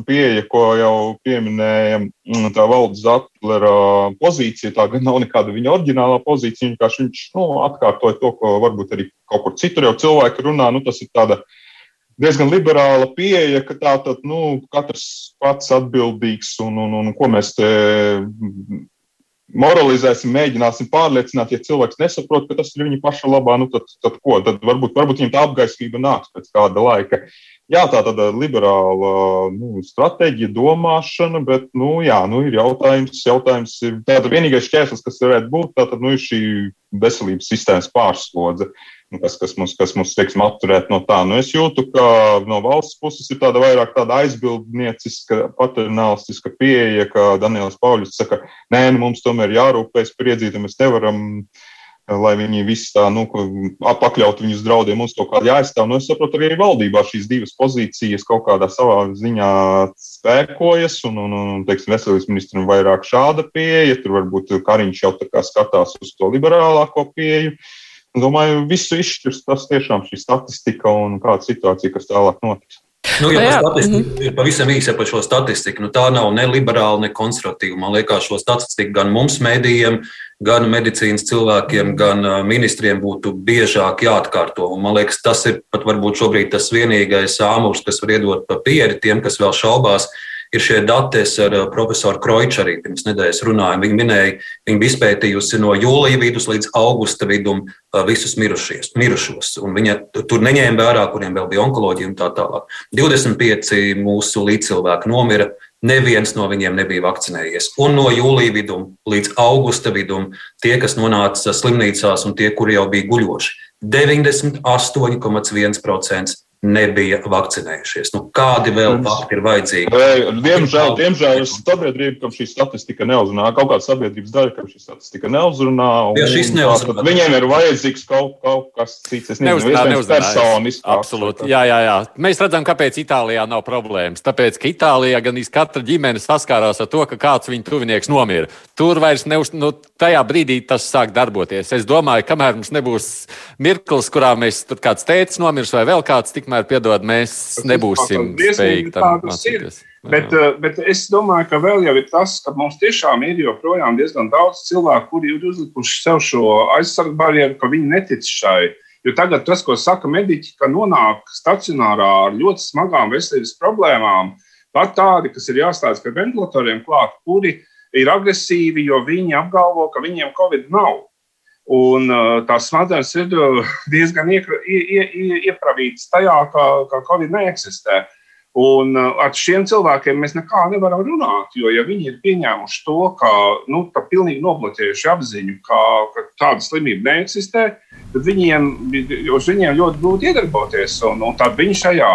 pieeja, ko jau pieminēja tā valdes atlera pozīcija. Tā gan nav nekāda viņa oriģinālā pozīcija, vienkārši viņš nu, atkārtoja to, ko varbūt arī kaut kur citur jau cilvēki runā. Nu, tas ir tāda diezgan liberāla pieeja, ka tā tad nu, katrs pats atbildīgs un, un, un ko mēs te moralizēsim, mēģināsim pārliecināt, ja cilvēks nesaprot, ka tas ir viņa paša labā, nu tad, tad ko? Tad varbūt, varbūt viņam tā apgaismība nāks pēc kāda laika. Jā, tā tāda liberāla nu, stratēģija, domāšana, bet, nu, jā, nu, ir jautājums, jautājums ir tāda vienīgais šķērslis, kas varētu būt, tātad, nu, ir šī veselības sistēmas pārslodze. Uh, kas, kas mums, kas mums teiksim, apturēt no tā. Nu, es jūtu, ka no valsts puses ir tāda vairāk tāda aizbildnieciska, paternālistiska pieeja, ka Daniels Pauļs saka, nē, nu, mums tomēr jārūpējas par iedzītiem, mēs nevaram lai viņi visi tā, nu, pakļautu viņus draudiem, mums kaut kādā jāizstāv. Nu, es saprotu, arī valdībā šīs divas pozīcijas kaut kādā savā ziņā spēkojas, un, un, un teiksim, veselības ministram vairāk šāda pieeja, tur varbūt Kariņš jau tā kā skatās uz to liberālāko pieeju. Uh, Domāju, visu izšķirs tas tiešām šī statistika un kāda situācija, kas tālāk notiks. Nu, ja jā, statistika, mm -hmm. pavisam īsi par šo statistiku. Nu, tā nav ne liberāla, ne konservatīva. Man liekas, šo statistiku gan mums, mēdījiem, gan medicīnas cilvēkiem, gan ministriem būtu biežāk jāatkārto. Un, man liekas, tas ir pat varbūt šobrīd tas vienīgais āmurs, kas var iedot papīri tiem, kas vēl šaubās ir šie dati. Es ar eh, profesoru Kroiču arī pirms nedēļas runāju. Viņa minēja, viņa bija izpētījusi no jūlija vidus līdz augusta vidum eh, visus mirušies, mirušos. Viņa tur neņēma vērā, kuriem vēl bija onkoloģija un tā tālāk. 25 mūsu līdzcilvēki nomira. Neviens no viņiem nebija vakcinējies. Un no jūlija vidum līdz augusta vidum tie, kas nonāca slimnīcās un tie, kuri jau bija guļoši, 98,1% nebija vakcinējušies. Nu, kādi vēl fakti ir vajadzīgi? Diemžēl, diemžēl ir sabiedrība, kam šī statistika neuzrunā. Kaut kāda sabiedrības daļa, kam šī statistika neuzrunā. Ja šis neuzrunā. Viņiem ir vajadzīgs kaut, kaut kas cits. Es nezinu, neuzrunā, personiski. Absolūti. Jā, jā, jā. Mēs redzam, kāpēc Itālijā nav problēmas. Tāpēc, ka Itālijā gan katra ģimene saskārās ar to, ka kāds viņu tuvinieks nomira. Tur vairs neuz, nu, tajā brīdī tas sāk darboties. Es domāju, kamēr mums nebūs mirklis, kurā mēs tur kāds tēcis nomirs vai vēl kāds, tikmēr piedod, mēs nebūsim spējīgi tam mācīties. Bet, eh, bet es domāju, ka vēl jau ir tas, ka mums tiešām ir joprojām diezgan daudz cilvēku, kuri ir uzlikuši sev šo aizsargu barjeru, ka viņi netic šai. Jo tagad tas, ko saka mediķi, ka nonāk stacionārā ar ļoti smagām veselības problēmām, pat tādi, kas ir jāstāsta pie ventilatoriem klāt, kuri ir agresīvi, jo viņi apgalvo, ka viņiem covid nav. Un tās smadzenes ir diezgan iepravītas tajā, ka, ka Covid neeksistē. Un ar šiem cilvēkiem mēs nekā nevaram runāt, jo ja viņi ir pieņēmuši to, ka nu, pilnīgi nobloķējuši apziņu, ka, ka tāda slimība neeksistē, tad viņiem, viņiem ļoti grūti iedarboties. Un, un tad viņi šajā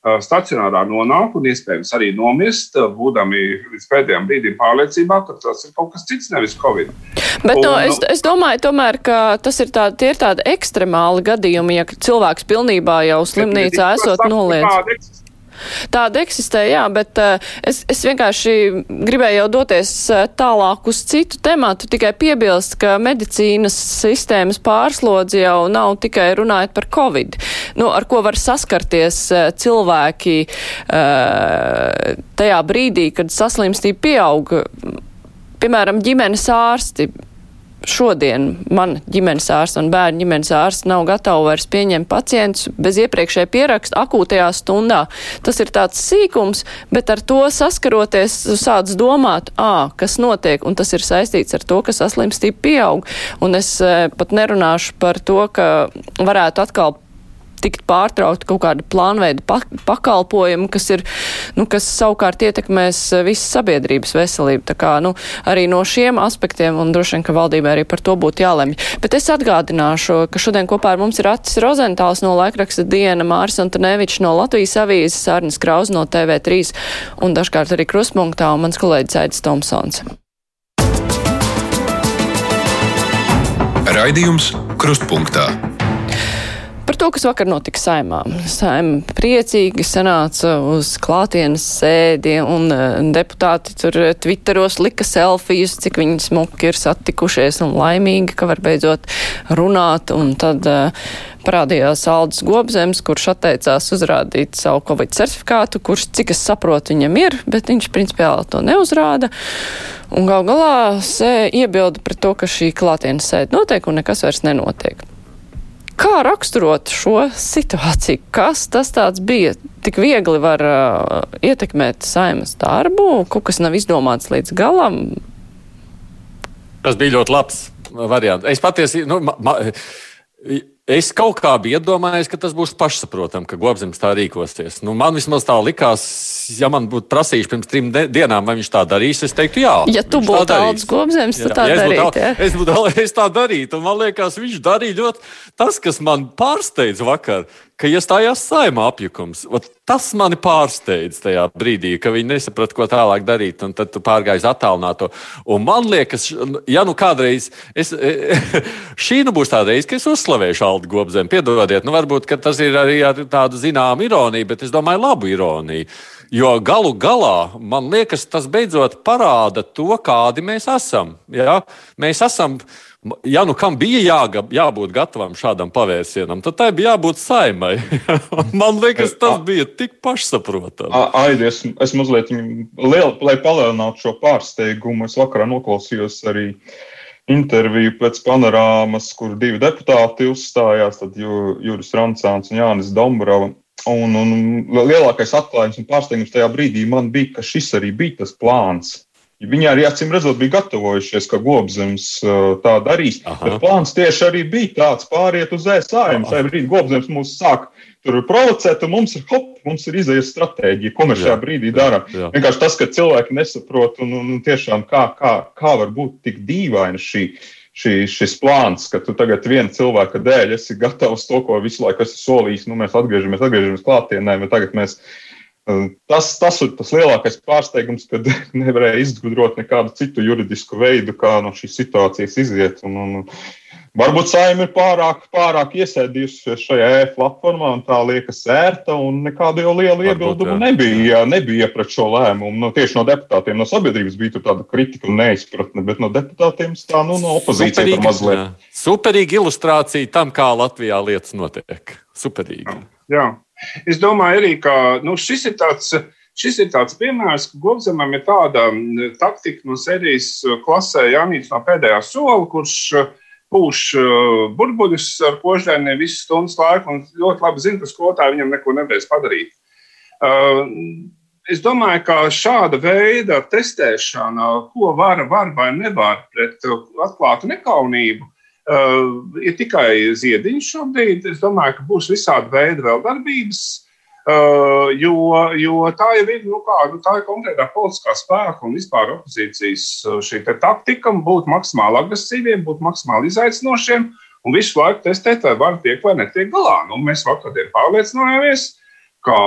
stacionārā nonāk un iespējams arī nomirst, būdami līdz pēdējiem brīdim pārliecībā, ka tas ir kaut kas cits, nevis Covid. Bet un, no, es, es domāju, tomēr, ka tas ir, tā, ir tādi ekstremāli gadījumi, ja cilvēks pilnībā jau slimnīcā esot noliedz. Tāda eksistē, jā, bet uh, es, es vienkārši gribēju jau doties uh, tālāk uz citu tematu, tikai piebilst, ka medicīnas sistēmas pārslodzi jau nav tikai runājot par covid, nu, ar ko var saskarties uh, cilvēki tajā brīdī, kad saslimstība pieaug. Piemēram, ģimenes ārsti šodien man ģimenes ārsts un bērnu ģimenes ārsts nav gatavi vairs pieņemt pacientus bez iepriekšēja pieraksta akūtajā stundā. Tas ir tāds sīkums, bet ar to saskaroties, sāc domāt, ā, kas notiek, un tas ir saistīts ar to, ka saslimstība pieaug. Un es pat nerunāšu par to, ka varētu atkal tikt pārtraukt kaut kāda plānveida pakalpojumi, kas ir, nu, kas savukārt ietekmēs eh, visas sabiedrības veselību. Tā kā, nu, arī no šiem aspektiem, un droši vien, ka valdībai arī par to būtu jālemj. Bet es atgādināšu, ka šodien kopā ar mums ir Atis Rozentāls no laikraksta Diena, Māris Antonevičs no Latvijas avīzes, Arnis Krauz no TV3 un dažkārt arī Kruspunktā un mans kolēģis Aidis Tomsons. Raidījums Krustpunktā to, kas vakar notika saimā. Saima priecīgi sanāca uz klātienes sēdi, un uh, deputāti tur Twitteros lika selfijas, cik viņi smuki ir satikušies un laimīgi, ka var beidzot runāt, un tad uh, parādījās Aldis Gobzems, kurš atteicās uzrādīt savu Covid certifikātu, kurš, cik es saprotu, viņam ir, bet viņš principiāli to neuzrāda. Un gal galā iebilda pret to, ka šī klātienes sēde notiek un nekas vairs nenotiek. Kā raksturot šo situāciju? Kas tas bija? Tik viegli var uh, ietekmēt saimas darbu, kaut kas nav izdomāts līdz galam. Tas bija ļoti labs variants. Es patiesi, nu, ma, ma, Es kaut kā biju iedomājies, ka tas būs pašsaprotami, ka Gobzems tā rīkosies. Nu, man vismaz tā likās, ja man būtu prasījuši pirms trim dienām, vai viņš tā darīs, es teiktu, jā. Ja tu būtu tāds Gobzems, tad tā ja darītu. Ja? Es, būtu, es tā darītu, un man liekas, viņš darīja ļoti tas, kas man pārsteidz vakar ka iestājās saimā apjukums. Ot, tas mani pārsteidz tajā brīdī, ka viņi nesaprata, ko tālāk darīt, un tad tu pārgāji uz attālināto. Un man liekas, ja nu kādreiz, es, šī nu būs tā reize, ka es uzslavēšu Aldu Gobzemi. Piedodiet, nu varbūt tas ir arī ar tādu zināmu ironiju, bet es domāju labu ironiju. Jo galu galā, man liekas, tas beidzot parāda to, kādi mēs esam. Ja? Mēs esam ja nu kam bija jāgab, jābūt gatavam šādam pavērsienam, tad tai bija jābūt saimai. Man liekas, tas bija tik pašsaprotami. Aidi, es, es mazliet lielu, lai palielinātu šo pārsteigumu, es vakarā noklausījos arī interviju pēc panorāmas, kur divi deputāti uzstājās, tad Juris Rancāns un Jānis Dombrava. Un, un lielākais atklājums un pārsteigums tajā brīdī man bija, ka šis arī bija tas plāns Viņi arī acīm redzot, bija gatavojušies, ka Gobzems uh, tā darīs. Plāns tieši arī bija tāds pāriet uz ēsājumu. Tajā brīdī Gobzems mūs sāk tur provocēt, un mums ir hop, mums ir izējas stratēģija, ko mēs šajā brīdī darām. Vienkārši tas, ka cilvēki nesaprot, un, un tiešām kā, kā, kā var būt tik dīvaina šī. Šī, šis plāns, ka tu tagad viena cilvēka dēļ esi gatavs to, ko visu laiku esi solījis, nu, mēs atgriežamies, atgriežamies klātienē, bet tagad mēs Tas, tas ir tas lielākais pārsteigums, kad nevarēja izgudrot nekādu citu juridisku veidu, kā no šīs situācijas iziet. Un, un, varbūt saima ir pārāk, pārāk iesēdījusies šajā e-platformā, un tā liekas ērta, un nekādu jau lielu iebildumu nebija, nebija pret šo lēmumu. Nu, tieši no deputātiem, no sabiedrības bija tāda kritika un neizpratne, bet no deputātiem tā nu, no opozīcijas ir mazliet. Jā. Superīga ilustrācija tam, kā Latvijā lietas notiek. Superīgi. Jā. Es domāju arī, ka nu, šis ir tāds. Šis ir tāds piemērs, ka Gobzemam ir tāda taktika no sērijas klasē Jānis no pēdējā sola, kurš pūš burbuļus ar požģēniem visu stundu laiku un ļoti labi zina, ka skolotāji viņam neko nevarēs padarīt. Es domāju, ka šāda veida testēšana, ko var, var vai nevar pret atklātu nekaunību, Uh, ir tikai ziediņš šobrīd. Es domāju, ka būs visādi veidi vēl darbības. Uh, jo, jo tā jau ir, nu kā, nu, tā ir konkrētā politiskā spēka un vispār opozīcijas uh, šī taktika būt maksimāli agresīviem, būt maksimāli izaicinošiem un visu laiku testēt, vai var tiek vai netiek galā. Nu, mēs vakardien pārliecinājāmies, ka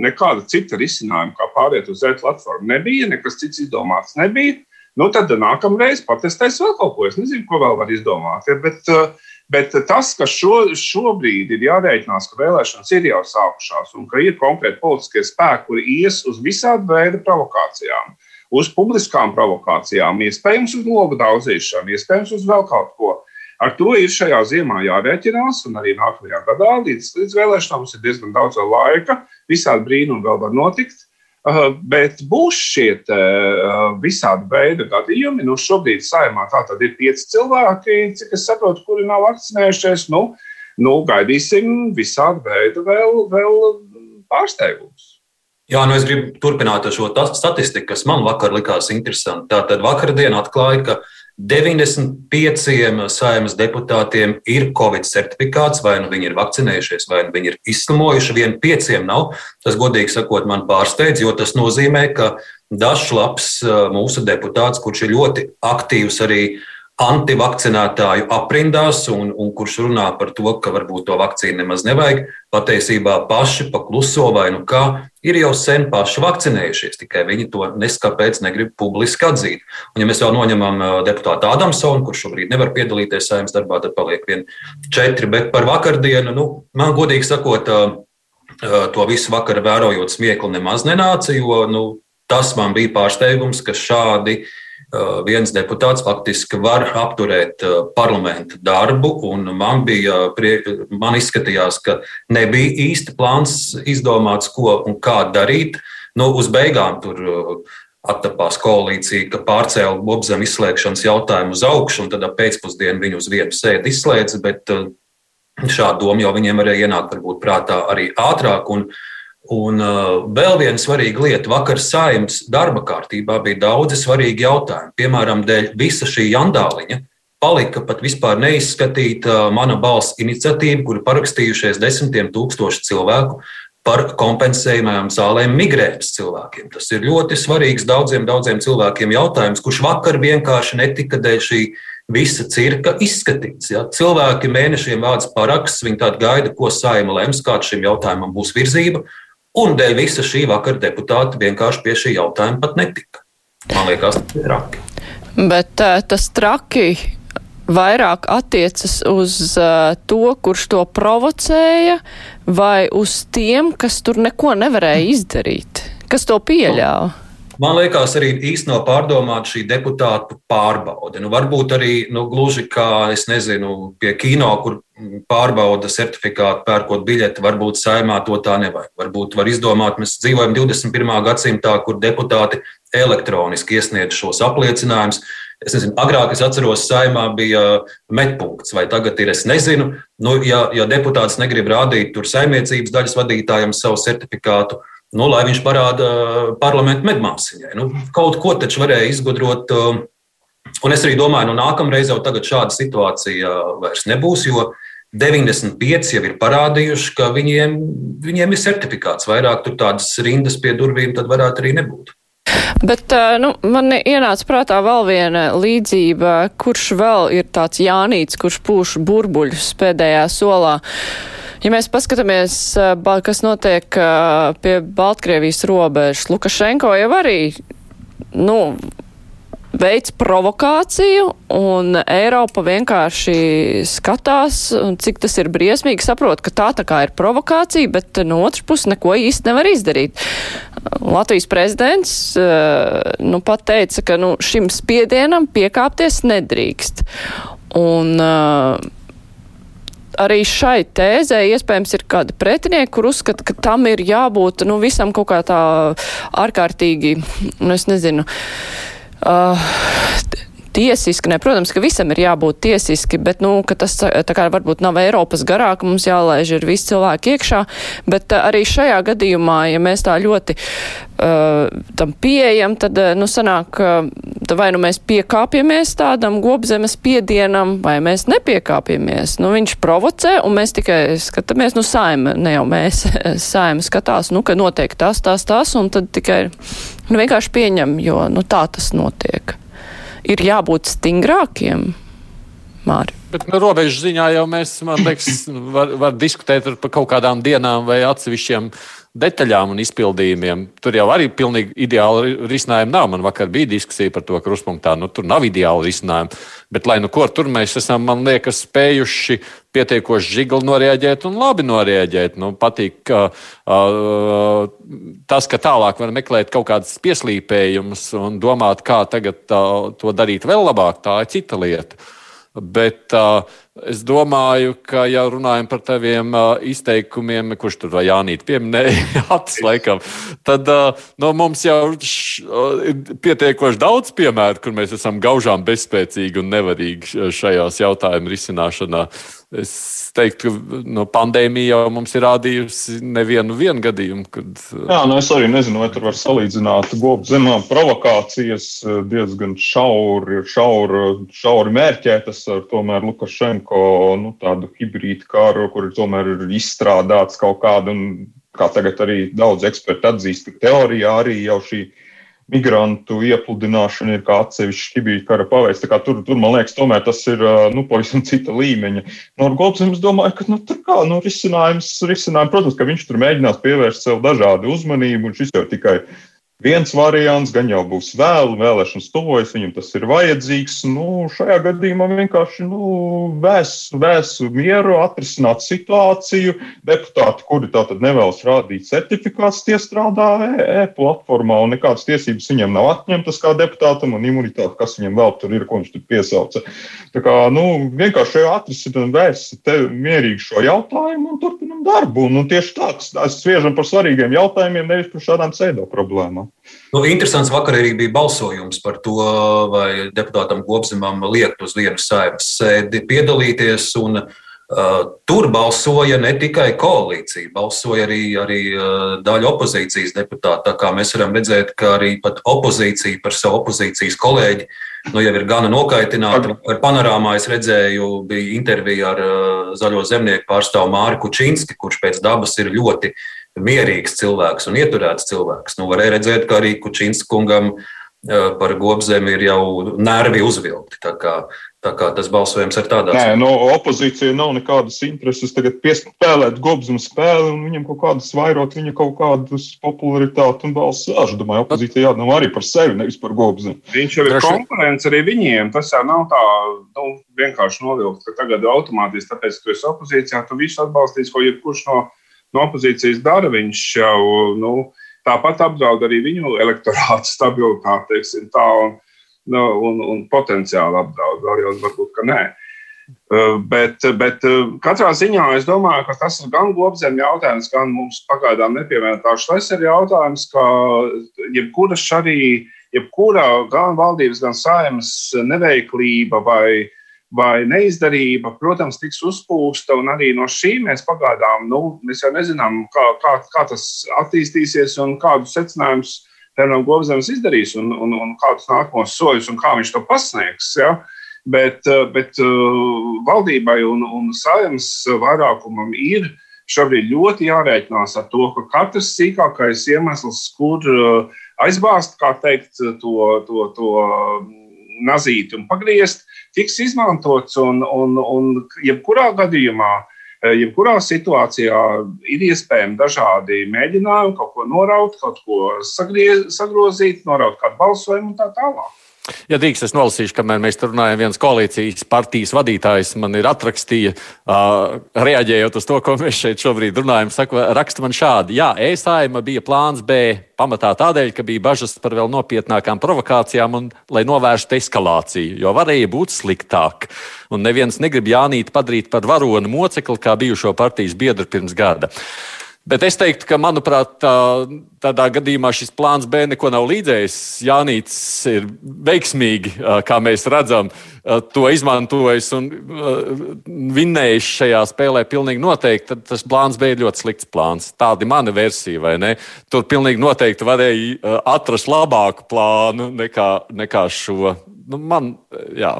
nekāda cita risinājuma, kā pāriet uz e-platformu, nebija, nekas cits izdomāts nebija. Nu, tad nākamreiz patestēs vēl kaut ko. Es nezinu, ko vēl var izdomāt. Ja, bet, eh, bet tas, ka šo, šobrīd ir jārēķinās, ka vēlēšanas ir jau sākušās un ka ir konkrēti politiskie spēki, kuri ies uz visādi veidi provokācijām, uz publiskām provokācijām, iespējams uz logu daudzīšanu, iespējams uz vēl kaut ko. Ar to ir šajā ziemā jārēķinās, un arī nākamajā gadā līdz, līdz vēlēšanām mums ir diezgan daudz laika. Visādi brīnumi vēl var notikt. Bet būs šie visādi veidi gadījumi. Nu, šobrīd saimā tā tad ir pieci cilvēki, cik es saprotu, kuri nav vakcinējušies. Nu, nu, gaidīsim visādi veidi vēl, vēl pārsteigumus. Jā, nu es gribu turpināt šo statistiku, kas man vakar likās interesanti. Tātad vakardien atklāja, ka 95 saimnes deputātiem ir Covid certifikāts, vai nu viņi ir vakcinējušies, vai nu viņi ir izslimojuši. Vien pieciem nav. Tas, godīgi sakot, man pārsteidz, jo tas nozīmē, ka Dažs labs mūsu deputāts, kurš ir ļoti aktīvs arī antivakcinētāju aprindās, un, un kurš runā par to, ka varbūt to vakcīnu nemaz nevajag, patiesībā paši pakluso vai nu kā, ir jau sen paši vakcinējušies, tikai viņi to neskapēc negrib publiski atzīt. Un, ja mēs vēl noņemam deputātu Ādamsonu, kurš šobrīd nevar piedalīties saimnes darbā, tad paliek vien četri. Bet par vakardienu, nu, man godīgi sakot, to visu vakaru vērojot, smiekli nemaz nenāca, jo nu, tas man bija pārsteigums, ka šādi Eh, viens deputāts faktiski var apturēt eh, parlamenta darbu. Man, bija, man izskatījās, ka nebija īsti plāns izdomāts, ko un kā darīt. Nu, uz beigām tur eh, attapās koalīcija, ka pārcēla Bobzem izslēgšanas jautājumu uz augšu, un tad pēcpusdienā viņu uz vienu sēdi izslēdz. Bet Šāda doma jau viņiem varēja ienākt varbūt prātā arī ātrāk. Un, un uh, vēl viena svarīga lieta. Vakar saimnes darba kārtībā bija daudzi svarīgi jautājumi. Piemēram, dēļ visa šī jandāliņa palika pat vispār neizskatīta mana balss iniciatīva, kuru parakstījušies desmitiem tūkstoši cilvēku par kompensējumiem zālēm migrēnas cilvēkiem. Tas ir ļoti svarīgs daudziem, daudziem cilvēkiem jautājums, kurš vakar vienkārši netika dēļ šī visa cirka izskatīts. Ja? Cilvēki mēnešiem vāc parakstus, viņi tādu gaida, ko saima lems, kāds šim jautājumam būs virzība, un dēļ visa šī vakara deputāti vienkārši pie šī jautājuma pat netika. Man liekas, tas ir traki. Bet uh, tas traki vairāk attiecas uz uh, to, kurš to provocēja, vai uz tiem, kas tur neko nevarēja izdarīt, kas to pieļāva? Man liekas, arī īstenībā pārdomāta šī deputātu pārbaude. Nu, varbūt arī nu, gluži kā, es nezinu, pie kino, kur pārbauda certifikātu, pērkot biļeti, varbūt saimā to tā nevajag. Varbūt var izdomāt, mēs dzīvojam 21. gadsimtā, kur deputāti elektroniski iesniedz šos apliecinājumus. Es nezinu, agrāk es atceros, saimā bija metpunkts, vai tagad ir, es nezinu. Nu, ja, ja deputāts negrib rādīt tur saimniecības daļas vadītājiem savu certifikātu, nu, lai viņš parāda parlamentu medmāsiņai. Nu, kaut ko taču varēja izgudrot. Um, un es arī domāju, nu, nākamreiz jau šāda situācija vairs nebūs, jo 95 jau ir parādījuši, ka viņiem, viņiem ir certifikāts. Vairāk tur tādas rindas pie durvīm tad varētu arī nebūt. Bet nu, man ienāca prātā vēl viena līdzība, kurš vēl ir tāds Jānīts, kurš pūš burbuļus pēdējā solā. Ja mēs paskatāmies, kas notiek pie Baltkrievijas robežas, Lukašenko jau arī, nu, veids provokāciju, un Eiropa vienkārši skatās, cik tas ir briesmīgi, saprot, ka tā tā kā ir provokācija, bet no otras puses neko īsti nevar izdarīt. Latvijas prezidents nu, pat teica, ka nu, šim spiedienam piekāpties nedrīkst. Un, uh, arī šai tēzē iespējams ir kādi pretinieki, kur uzskata, ka tam ir jābūt nu, visam kaut kā tā ārkārtīgi, nu, es nezinu, uh, tiesiski, ne, protams, ka visam ir jābūt tiesiski, bet, nu, ka tas tā kā varbūt nav Eiropas garāk, mums jālaiž ir visi cilvēki iekšā, bet uh, arī šajā gadījumā, ja mēs tā ļoti uh, tam pieejam, tad, uh, nu, sanāk, uh, vai nu mēs piekāpjamies tādam gobzemes piedienam, vai mēs nepiekāpjamies. Nu, viņš provocē, un mēs tikai skatāmies, nu, saima, ne jau mēs, saima skatās, nu, ka notiek tas, tas, tas, un tad tikai, nu, vienkārši pieņem, jo, nu, tā tas notiek ir jābūt stingrākiem? Māri. Bet nu, robežu ziņā jau mēs, man liekas, var, var diskutēt par kaut kādām dienām vai atsevišķiem detaļām un izpildījumiem. Tur jau arī pilnīgi ideāli risinājumi nav. Man vakar bija diskusija par to, ka kruspunktā nu, tur nav ideāli risinājumi. Bet, lai nu ko tur mēs esam, man liekas, spējuši pietiekoši žigli noreaģēt un labi noreaģēt. Nu, patīk, ka uh, tas, ka tālāk var meklēt kaut kādas pieslīpējumus un domāt, kā tagad uh, to darīt vēl labāk, tā ir cita lieta. Bet uh, es domāju, ka, ja runājam par taviem uh, izteikumiem, kurš tur vai Jānīt pieminēja, acis laikam, tad uh, no mums jau š, uh, ir pietiekoši daudz piemēru, kur mēs esam gaužām bezspēcīgi un nevarīgi šajās jautājumu risināšanā. Es teiktu, ka no pandēmija jau mums ir rādījusi nevienu gadījumu. Kad... Jā, nu es arī nezinu, vai tur var salīdzināt gobu zemā provokācijas diezgan šauri, šauri, šauri mērķētas ar tomēr Lukašenko nu, tādu hibrīdu kāru, kur tomēr ir izstrādāts kaut kāda, un kā tagad arī daudz eksperti atzīst, ka teorijā arī jau šī ir migrantu iepludināšana ir kā atsevišķa hibīda kara paveids. Tur, tur, man liekas, tomēr tas ir nu, pavisam cita līmeņa. No nu, Goldsons domāju, ka nu, tur kā nu, risinājums, risinājums, protams, ka viņš tur mēģinās pievērst sev dažādu uzmanību, un šis jau tikai viens variants, gan jau būs vēl, vēlēšanas tuvojas, viņam tas ir vajadzīgs. Nu, šajā gadījumā vienkārši nu, vēsu, vēsu mieru, atrisināt situāciju. Deputāti, kuri tātad nevēlas rādīt certifikāts, tie strādā e-platformā, e un nekādas tiesības viņiem nav atņemtas kā deputātam, un imunitāte, kas viņam vēl tur ir, ko viņš tur piesauca. Tā kā nu, vienkārši atrisināt, vēst mierīgi šo jautājumu un turpinam darbu. Un, un tieši tāds, tas sviežam par svarīgiem jautājumiem, nevis par šādām pseido problēmām. Nu, interesants vakar arī bija balsojums par to, vai deputātam Gobzemam liekt uz vienu saimnes sēdi piedalīties. Un, Tur balsoja ne tikai koalīcija, balsoja arī, arī daļa opozīcijas deputātu. Tā kā mēs varam redzēt, ka arī opozīcija par savu opozīcijas kolēģi nu, jau ir gana nokaitināta. Ar panorāmā es redzēju, bija intervija ar zaļo zemnieku pārstāvu Māri Kučinski, kurš pēc dabas ir ļoti mierīgs cilvēks un ieturēts cilvēks. Nu, varēja redzēt, ka arī Kučinska kungam par gobzemi ir jau nervi uzvilkti. Tā kā Tā kā tas balsojums ir tādā veidā. Nē, no opozīcija nav nekādas intereses tagad piespēlēt gobzemu spēli un viņam kaut kādas vairot viņa kaut kādus popularitāti un balss. Es domāju, opozīcija jādomā arī par sevi, nevis par gobzemu. Viņš jau ir Droši... konkurence arī viņiem. Tas jau nav tā nu, vienkārši novilkt, ka tagad automātiski, tāpēc, ka tu esi opozīcijā, tu visu atbalstīs, ko jebkurš no, no opozīcijas dara. Viņš jau nu, tāpat apdraud arī viņu elektorātu stabilitāti, teiksim tā. Un, nu, un, un potenciāli apdraud. Vēl jau varbūt, ka nē. Uh, bet, bet uh, katrā ziņā es domāju, ka tas ir gan gobzemju jautājums, gan mums pagaidām nepievienotā šlesera jautājums, ka jebkura arī, jebkura gan valdības, gan saimas neveiklība vai, vai neizdarība, protams, tiks uzpūsta, arī no šī mēs pagaidām, nu, mēs jau nezinām, kā, kā, kā tas attīstīsies un kādus secinājumus Fernandes Govzems izdarīs un, un, un kādus nākamos soļus un kā viņš to pasniegs. Ja? Bet, eh, bet eh, valdībai un, un saimnes vairākumam ir šobrīd ļoti jārēķinās ar to, ka katrs sīkākais iemesls, kur eh, aizbāzt, teikt, to, to, to nazīti un pagriezt, tiks izmantots un, un, un jebkurā gadījumā Eh, jebkurā situācijā ir iespējami dažādi mēģinājumi kaut ko noraut, kaut ko sagriez, sagrozīt, noraut kādu balsojumu un tā tālāk. Ja drīkst, es nolasīšu, kamēr mēs tur runājam, viens koalīcijas partijas vadītājs man ir atrakstīja, uh, reaģējot uz to, ko mēs šeit šobrīd runājam, saka, raksta man šādi. Jā, ēsājuma bija plāns B pamatā tādēļ, ka bija bažas par vēl nopietnākām provokācijām un lai novērstu eskalāciju, jo varēja būt sliktāk. Un neviens negrib Jānīt padarīt par varonu mocekli, kā bijušo partijas biedru pirms gada. Bet es teiktu, ka, manuprāt, tā, tādā gadījumā šis plāns B neko nav līdzējis. Jānis ir veiksmīgi, kā mēs redzam, to izmantojis un vinnējis šajā spēlē. Pilnīgi noteikti tas plāns B ir ļoti slikts plāns. Tāda ir mana versija, vai ne? Tur pilnīgi noteikti varēja atrast labāku plānu nekā, nekā šo. Nu, man, jā,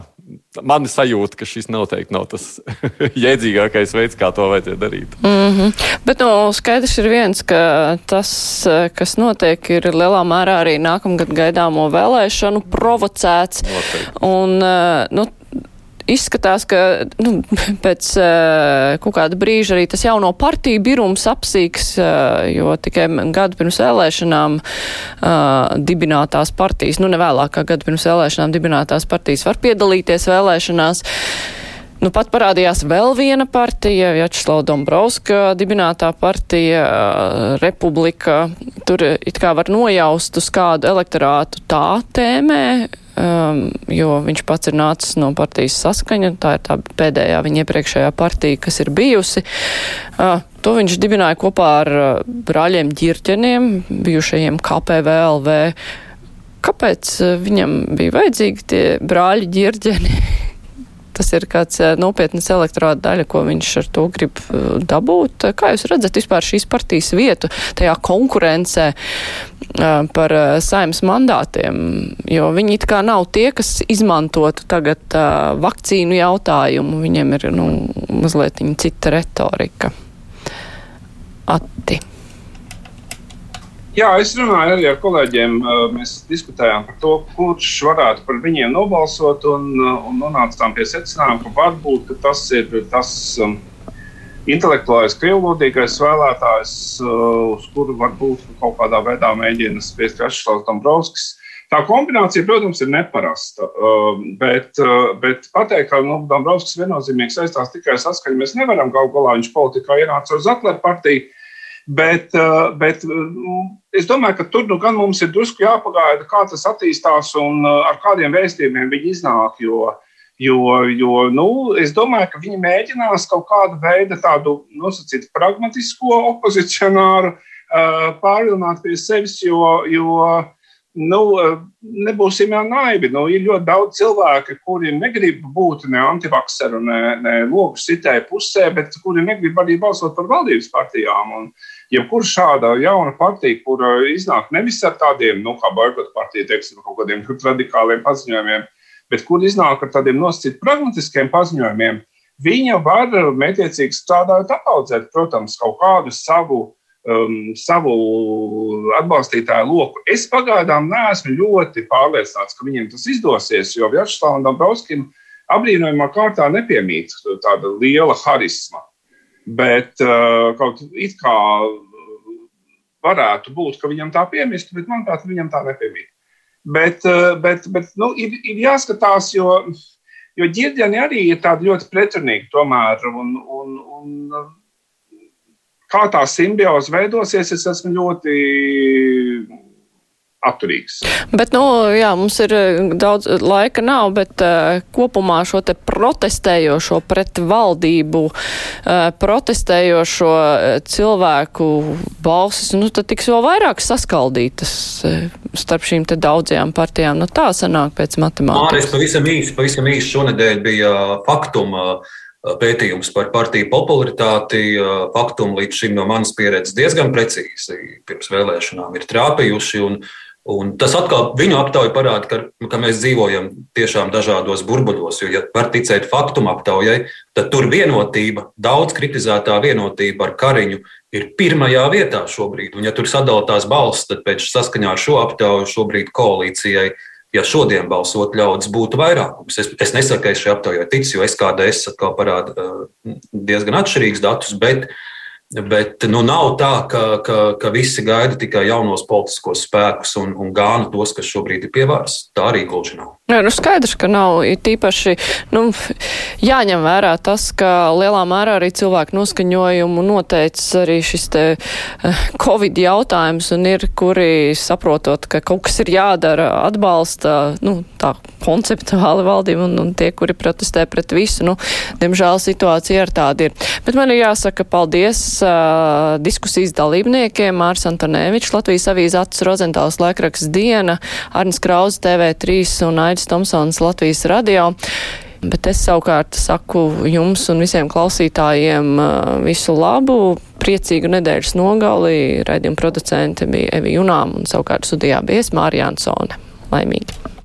man sajūta, ka šis noteikti nav tas jēdzīgākais veids, kā to vajadzētu darīt. Mm -hmm. Bet nu, skaidrs ir viens, ka tas, kas notiek, ir lielā mērā arī nākamgad gaidāmo vēlēšanu provocēts. Noteikti. Un, nu, izskatās, ka nu, pēc uh, kaut kāda brīža arī tas jauno partiju birums apsīks, uh, jo tikai gadu pirms vēlēšanām uh, dibinātās partijas, nu nevēlāk kā gadu pirms vēlēšanām dibinātās partijas var piedalīties vēlēšanās. Nu, pat parādījās vēl viena partija, Vjačeslava Dombrovska dibinātā partija, Republika. Tur it kā var nojaust uz kādu elektorātu tā tēmē, um, jo viņš pats ir nācis no partijas saskaņa, tā ir tā pēdējā viņa iepriekšējā partija, kas ir bijusi. Uh, to viņš dibināja kopā ar uh, brāļiem ģirķeniem, bijušajiem KPVLV. Kāpēc uh, viņam bija vajadzīgi tie brāļi ģirģeni? tas ir kāds eh, nopietnas elektorāta daļa, ko viņš ar to grib eh, dabūt. Kā jūs redzat vispār šīs partijas vietu tajā konkurencē eh, par saimnes mandātiem? Jo viņi it kā nav tie, kas izmantotu tagad vakcīnu jautājumu. Viņiem ir, nu, mazliet cita retorika. Atti. Jā, es runāju arī ar kolēģiem. Mēs diskutējām par to, kurš varētu par viņiem nobalsot, un, un nonācām pie secinājuma, ka varbūt ka tas ir tas um, intelektuālais, krievlodīgais vēlētājs, uh, uz kuru varbūt kaut kādā veidā mēģina spiest Rašslavs Dombrovskis. Tā kombinācija, protams, ir neparasta. Uh, bet, uh, bet pateikt, ka nu, Dombrovskis viennozīmīgi saistās tikai ar saskaņu, mēs nevaram galu galā. Viņš politikā ienāca ar Zatleru partiju. Bet, uh, bet Es domāju, ka tur nu, gan mums ir drusku jāpagaida, kā tas attīstās un uh, ar kādiem vēstījumiem viņi iznāk. Jo, jo, jo nu, es domāju, ka viņi mēģinās kaut kādu veidu tādu nosacīt pragmatisko opozicionāru uh, pārvilināt pie sevis, jo, jo nu, nebūsim jau naivi. Nu, ir ļoti daudz cilvēku, kuri negrib būt ne antivakseru, ne, ne logu sitēju pusē, bet kuri negrib arī balsot par valdības partijām. Un, jebkurā šāda jauna partija, kur iznāk nevis ar tādiem, nu, kā boikota partija, teiksim, kaut kādiem radikāliem paziņojumiem, bet kur iznāk ar tādiem nosacīt pragmatiskiem paziņojumiem, viņa var mētiecīgi strādāt, apaudzēt, protams, kaut kādu savu um, savu atbalstītāju loku. Es pagaidām neesmu ļoti pārliecināts, ka viņiem tas izdosies, jo Vjačeslavam Dabrovskim apbrīnojamā kārtā nepiemīt tāda liela harisma. Bet uh, kaut it kā varētu būt, ka viņam tā piemistu, bet manuprāt, viņam tā nepiemīt. Bet, uh, bet, bet nu, ir, ir jāskatās, jo, jo ģirģeni arī ir tādi ļoti pretrunīgi tomēr. Un, un, un Kā tā simbioze veidosies, es esmu ļoti atturīgs. Bet, nu, jā, mums ir eh, daudz laika nav, bet uh, kopumā šo te protestējošo pret valdību, uh, protestējošo cilvēku balsis, nu, tad tiks vēl vairāk saskaldītas uh, starp šīm te daudzajām partijām. Nu, tā sanāk pēc matemātikas. Māris, pavisam īsi, pavisam īsi šonedēļ bija faktuma. Uh, pētījums par partiju popularitāti. Faktumi līdz šim no manas pieredzes diezgan precīzi pirms vēlēšanām ir trāpījuši. Un, un tas atkal viņu aptauja parāda, ka, ka mēs dzīvojam tiešām dažādos burbuļos. Jo, ja var ticēt faktumu aptaujai, tad tur vienotība, daudz kritizētā vienotība ar Kariņu ir pirmajā vietā šobrīd. Un, ja tur sadalās balss, tad pēc saskaņā ar šo aptauju šobrīd koalīcijai ir ja šodien balsot ļaudis būtu vairākums. Es, es nesaku, ka es šai aptaujai ticu, jo SKDS atkal parāda uh, diezgan atšķirīgus datus, bet Bet nu, nav tā, ka, ka, ka visi gaida tikai jaunos politiskos spēkus un, un gāna tos, kas šobrīd ir pie varas. Tā arī gluži nav. Jā, nu skaidrs, ka nav. Ir tīpaši nu, jāņem vērā tas, ka lielā mērā arī cilvēku noskaņojumu noteicis arī šis te uh, Covid jautājums un ir, kuri saprotot, ka kaut kas ir jādara, atbalsta, nu, tā konceptuāli valdību un, un tie, kuri protestē pret visu. Nu, diemžēl situācija ar tādu ir. Bet man ir jāsaka paldies uh, diskusijas dalībniekiem Mārs Antonēvičs, Latvijas avīze Acis Rozentāls laikraksts Diena, Arnis Krauze TV3 un Aidis Tomsons Latvijas radio. Bet es savukārt saku jums un visiem klausītājiem visu labu, priecīgu nedēļas nogali. Raidījuma producente bija Evi Junām un savukārt studijā bija es Mārija Ansone. Laimīgi!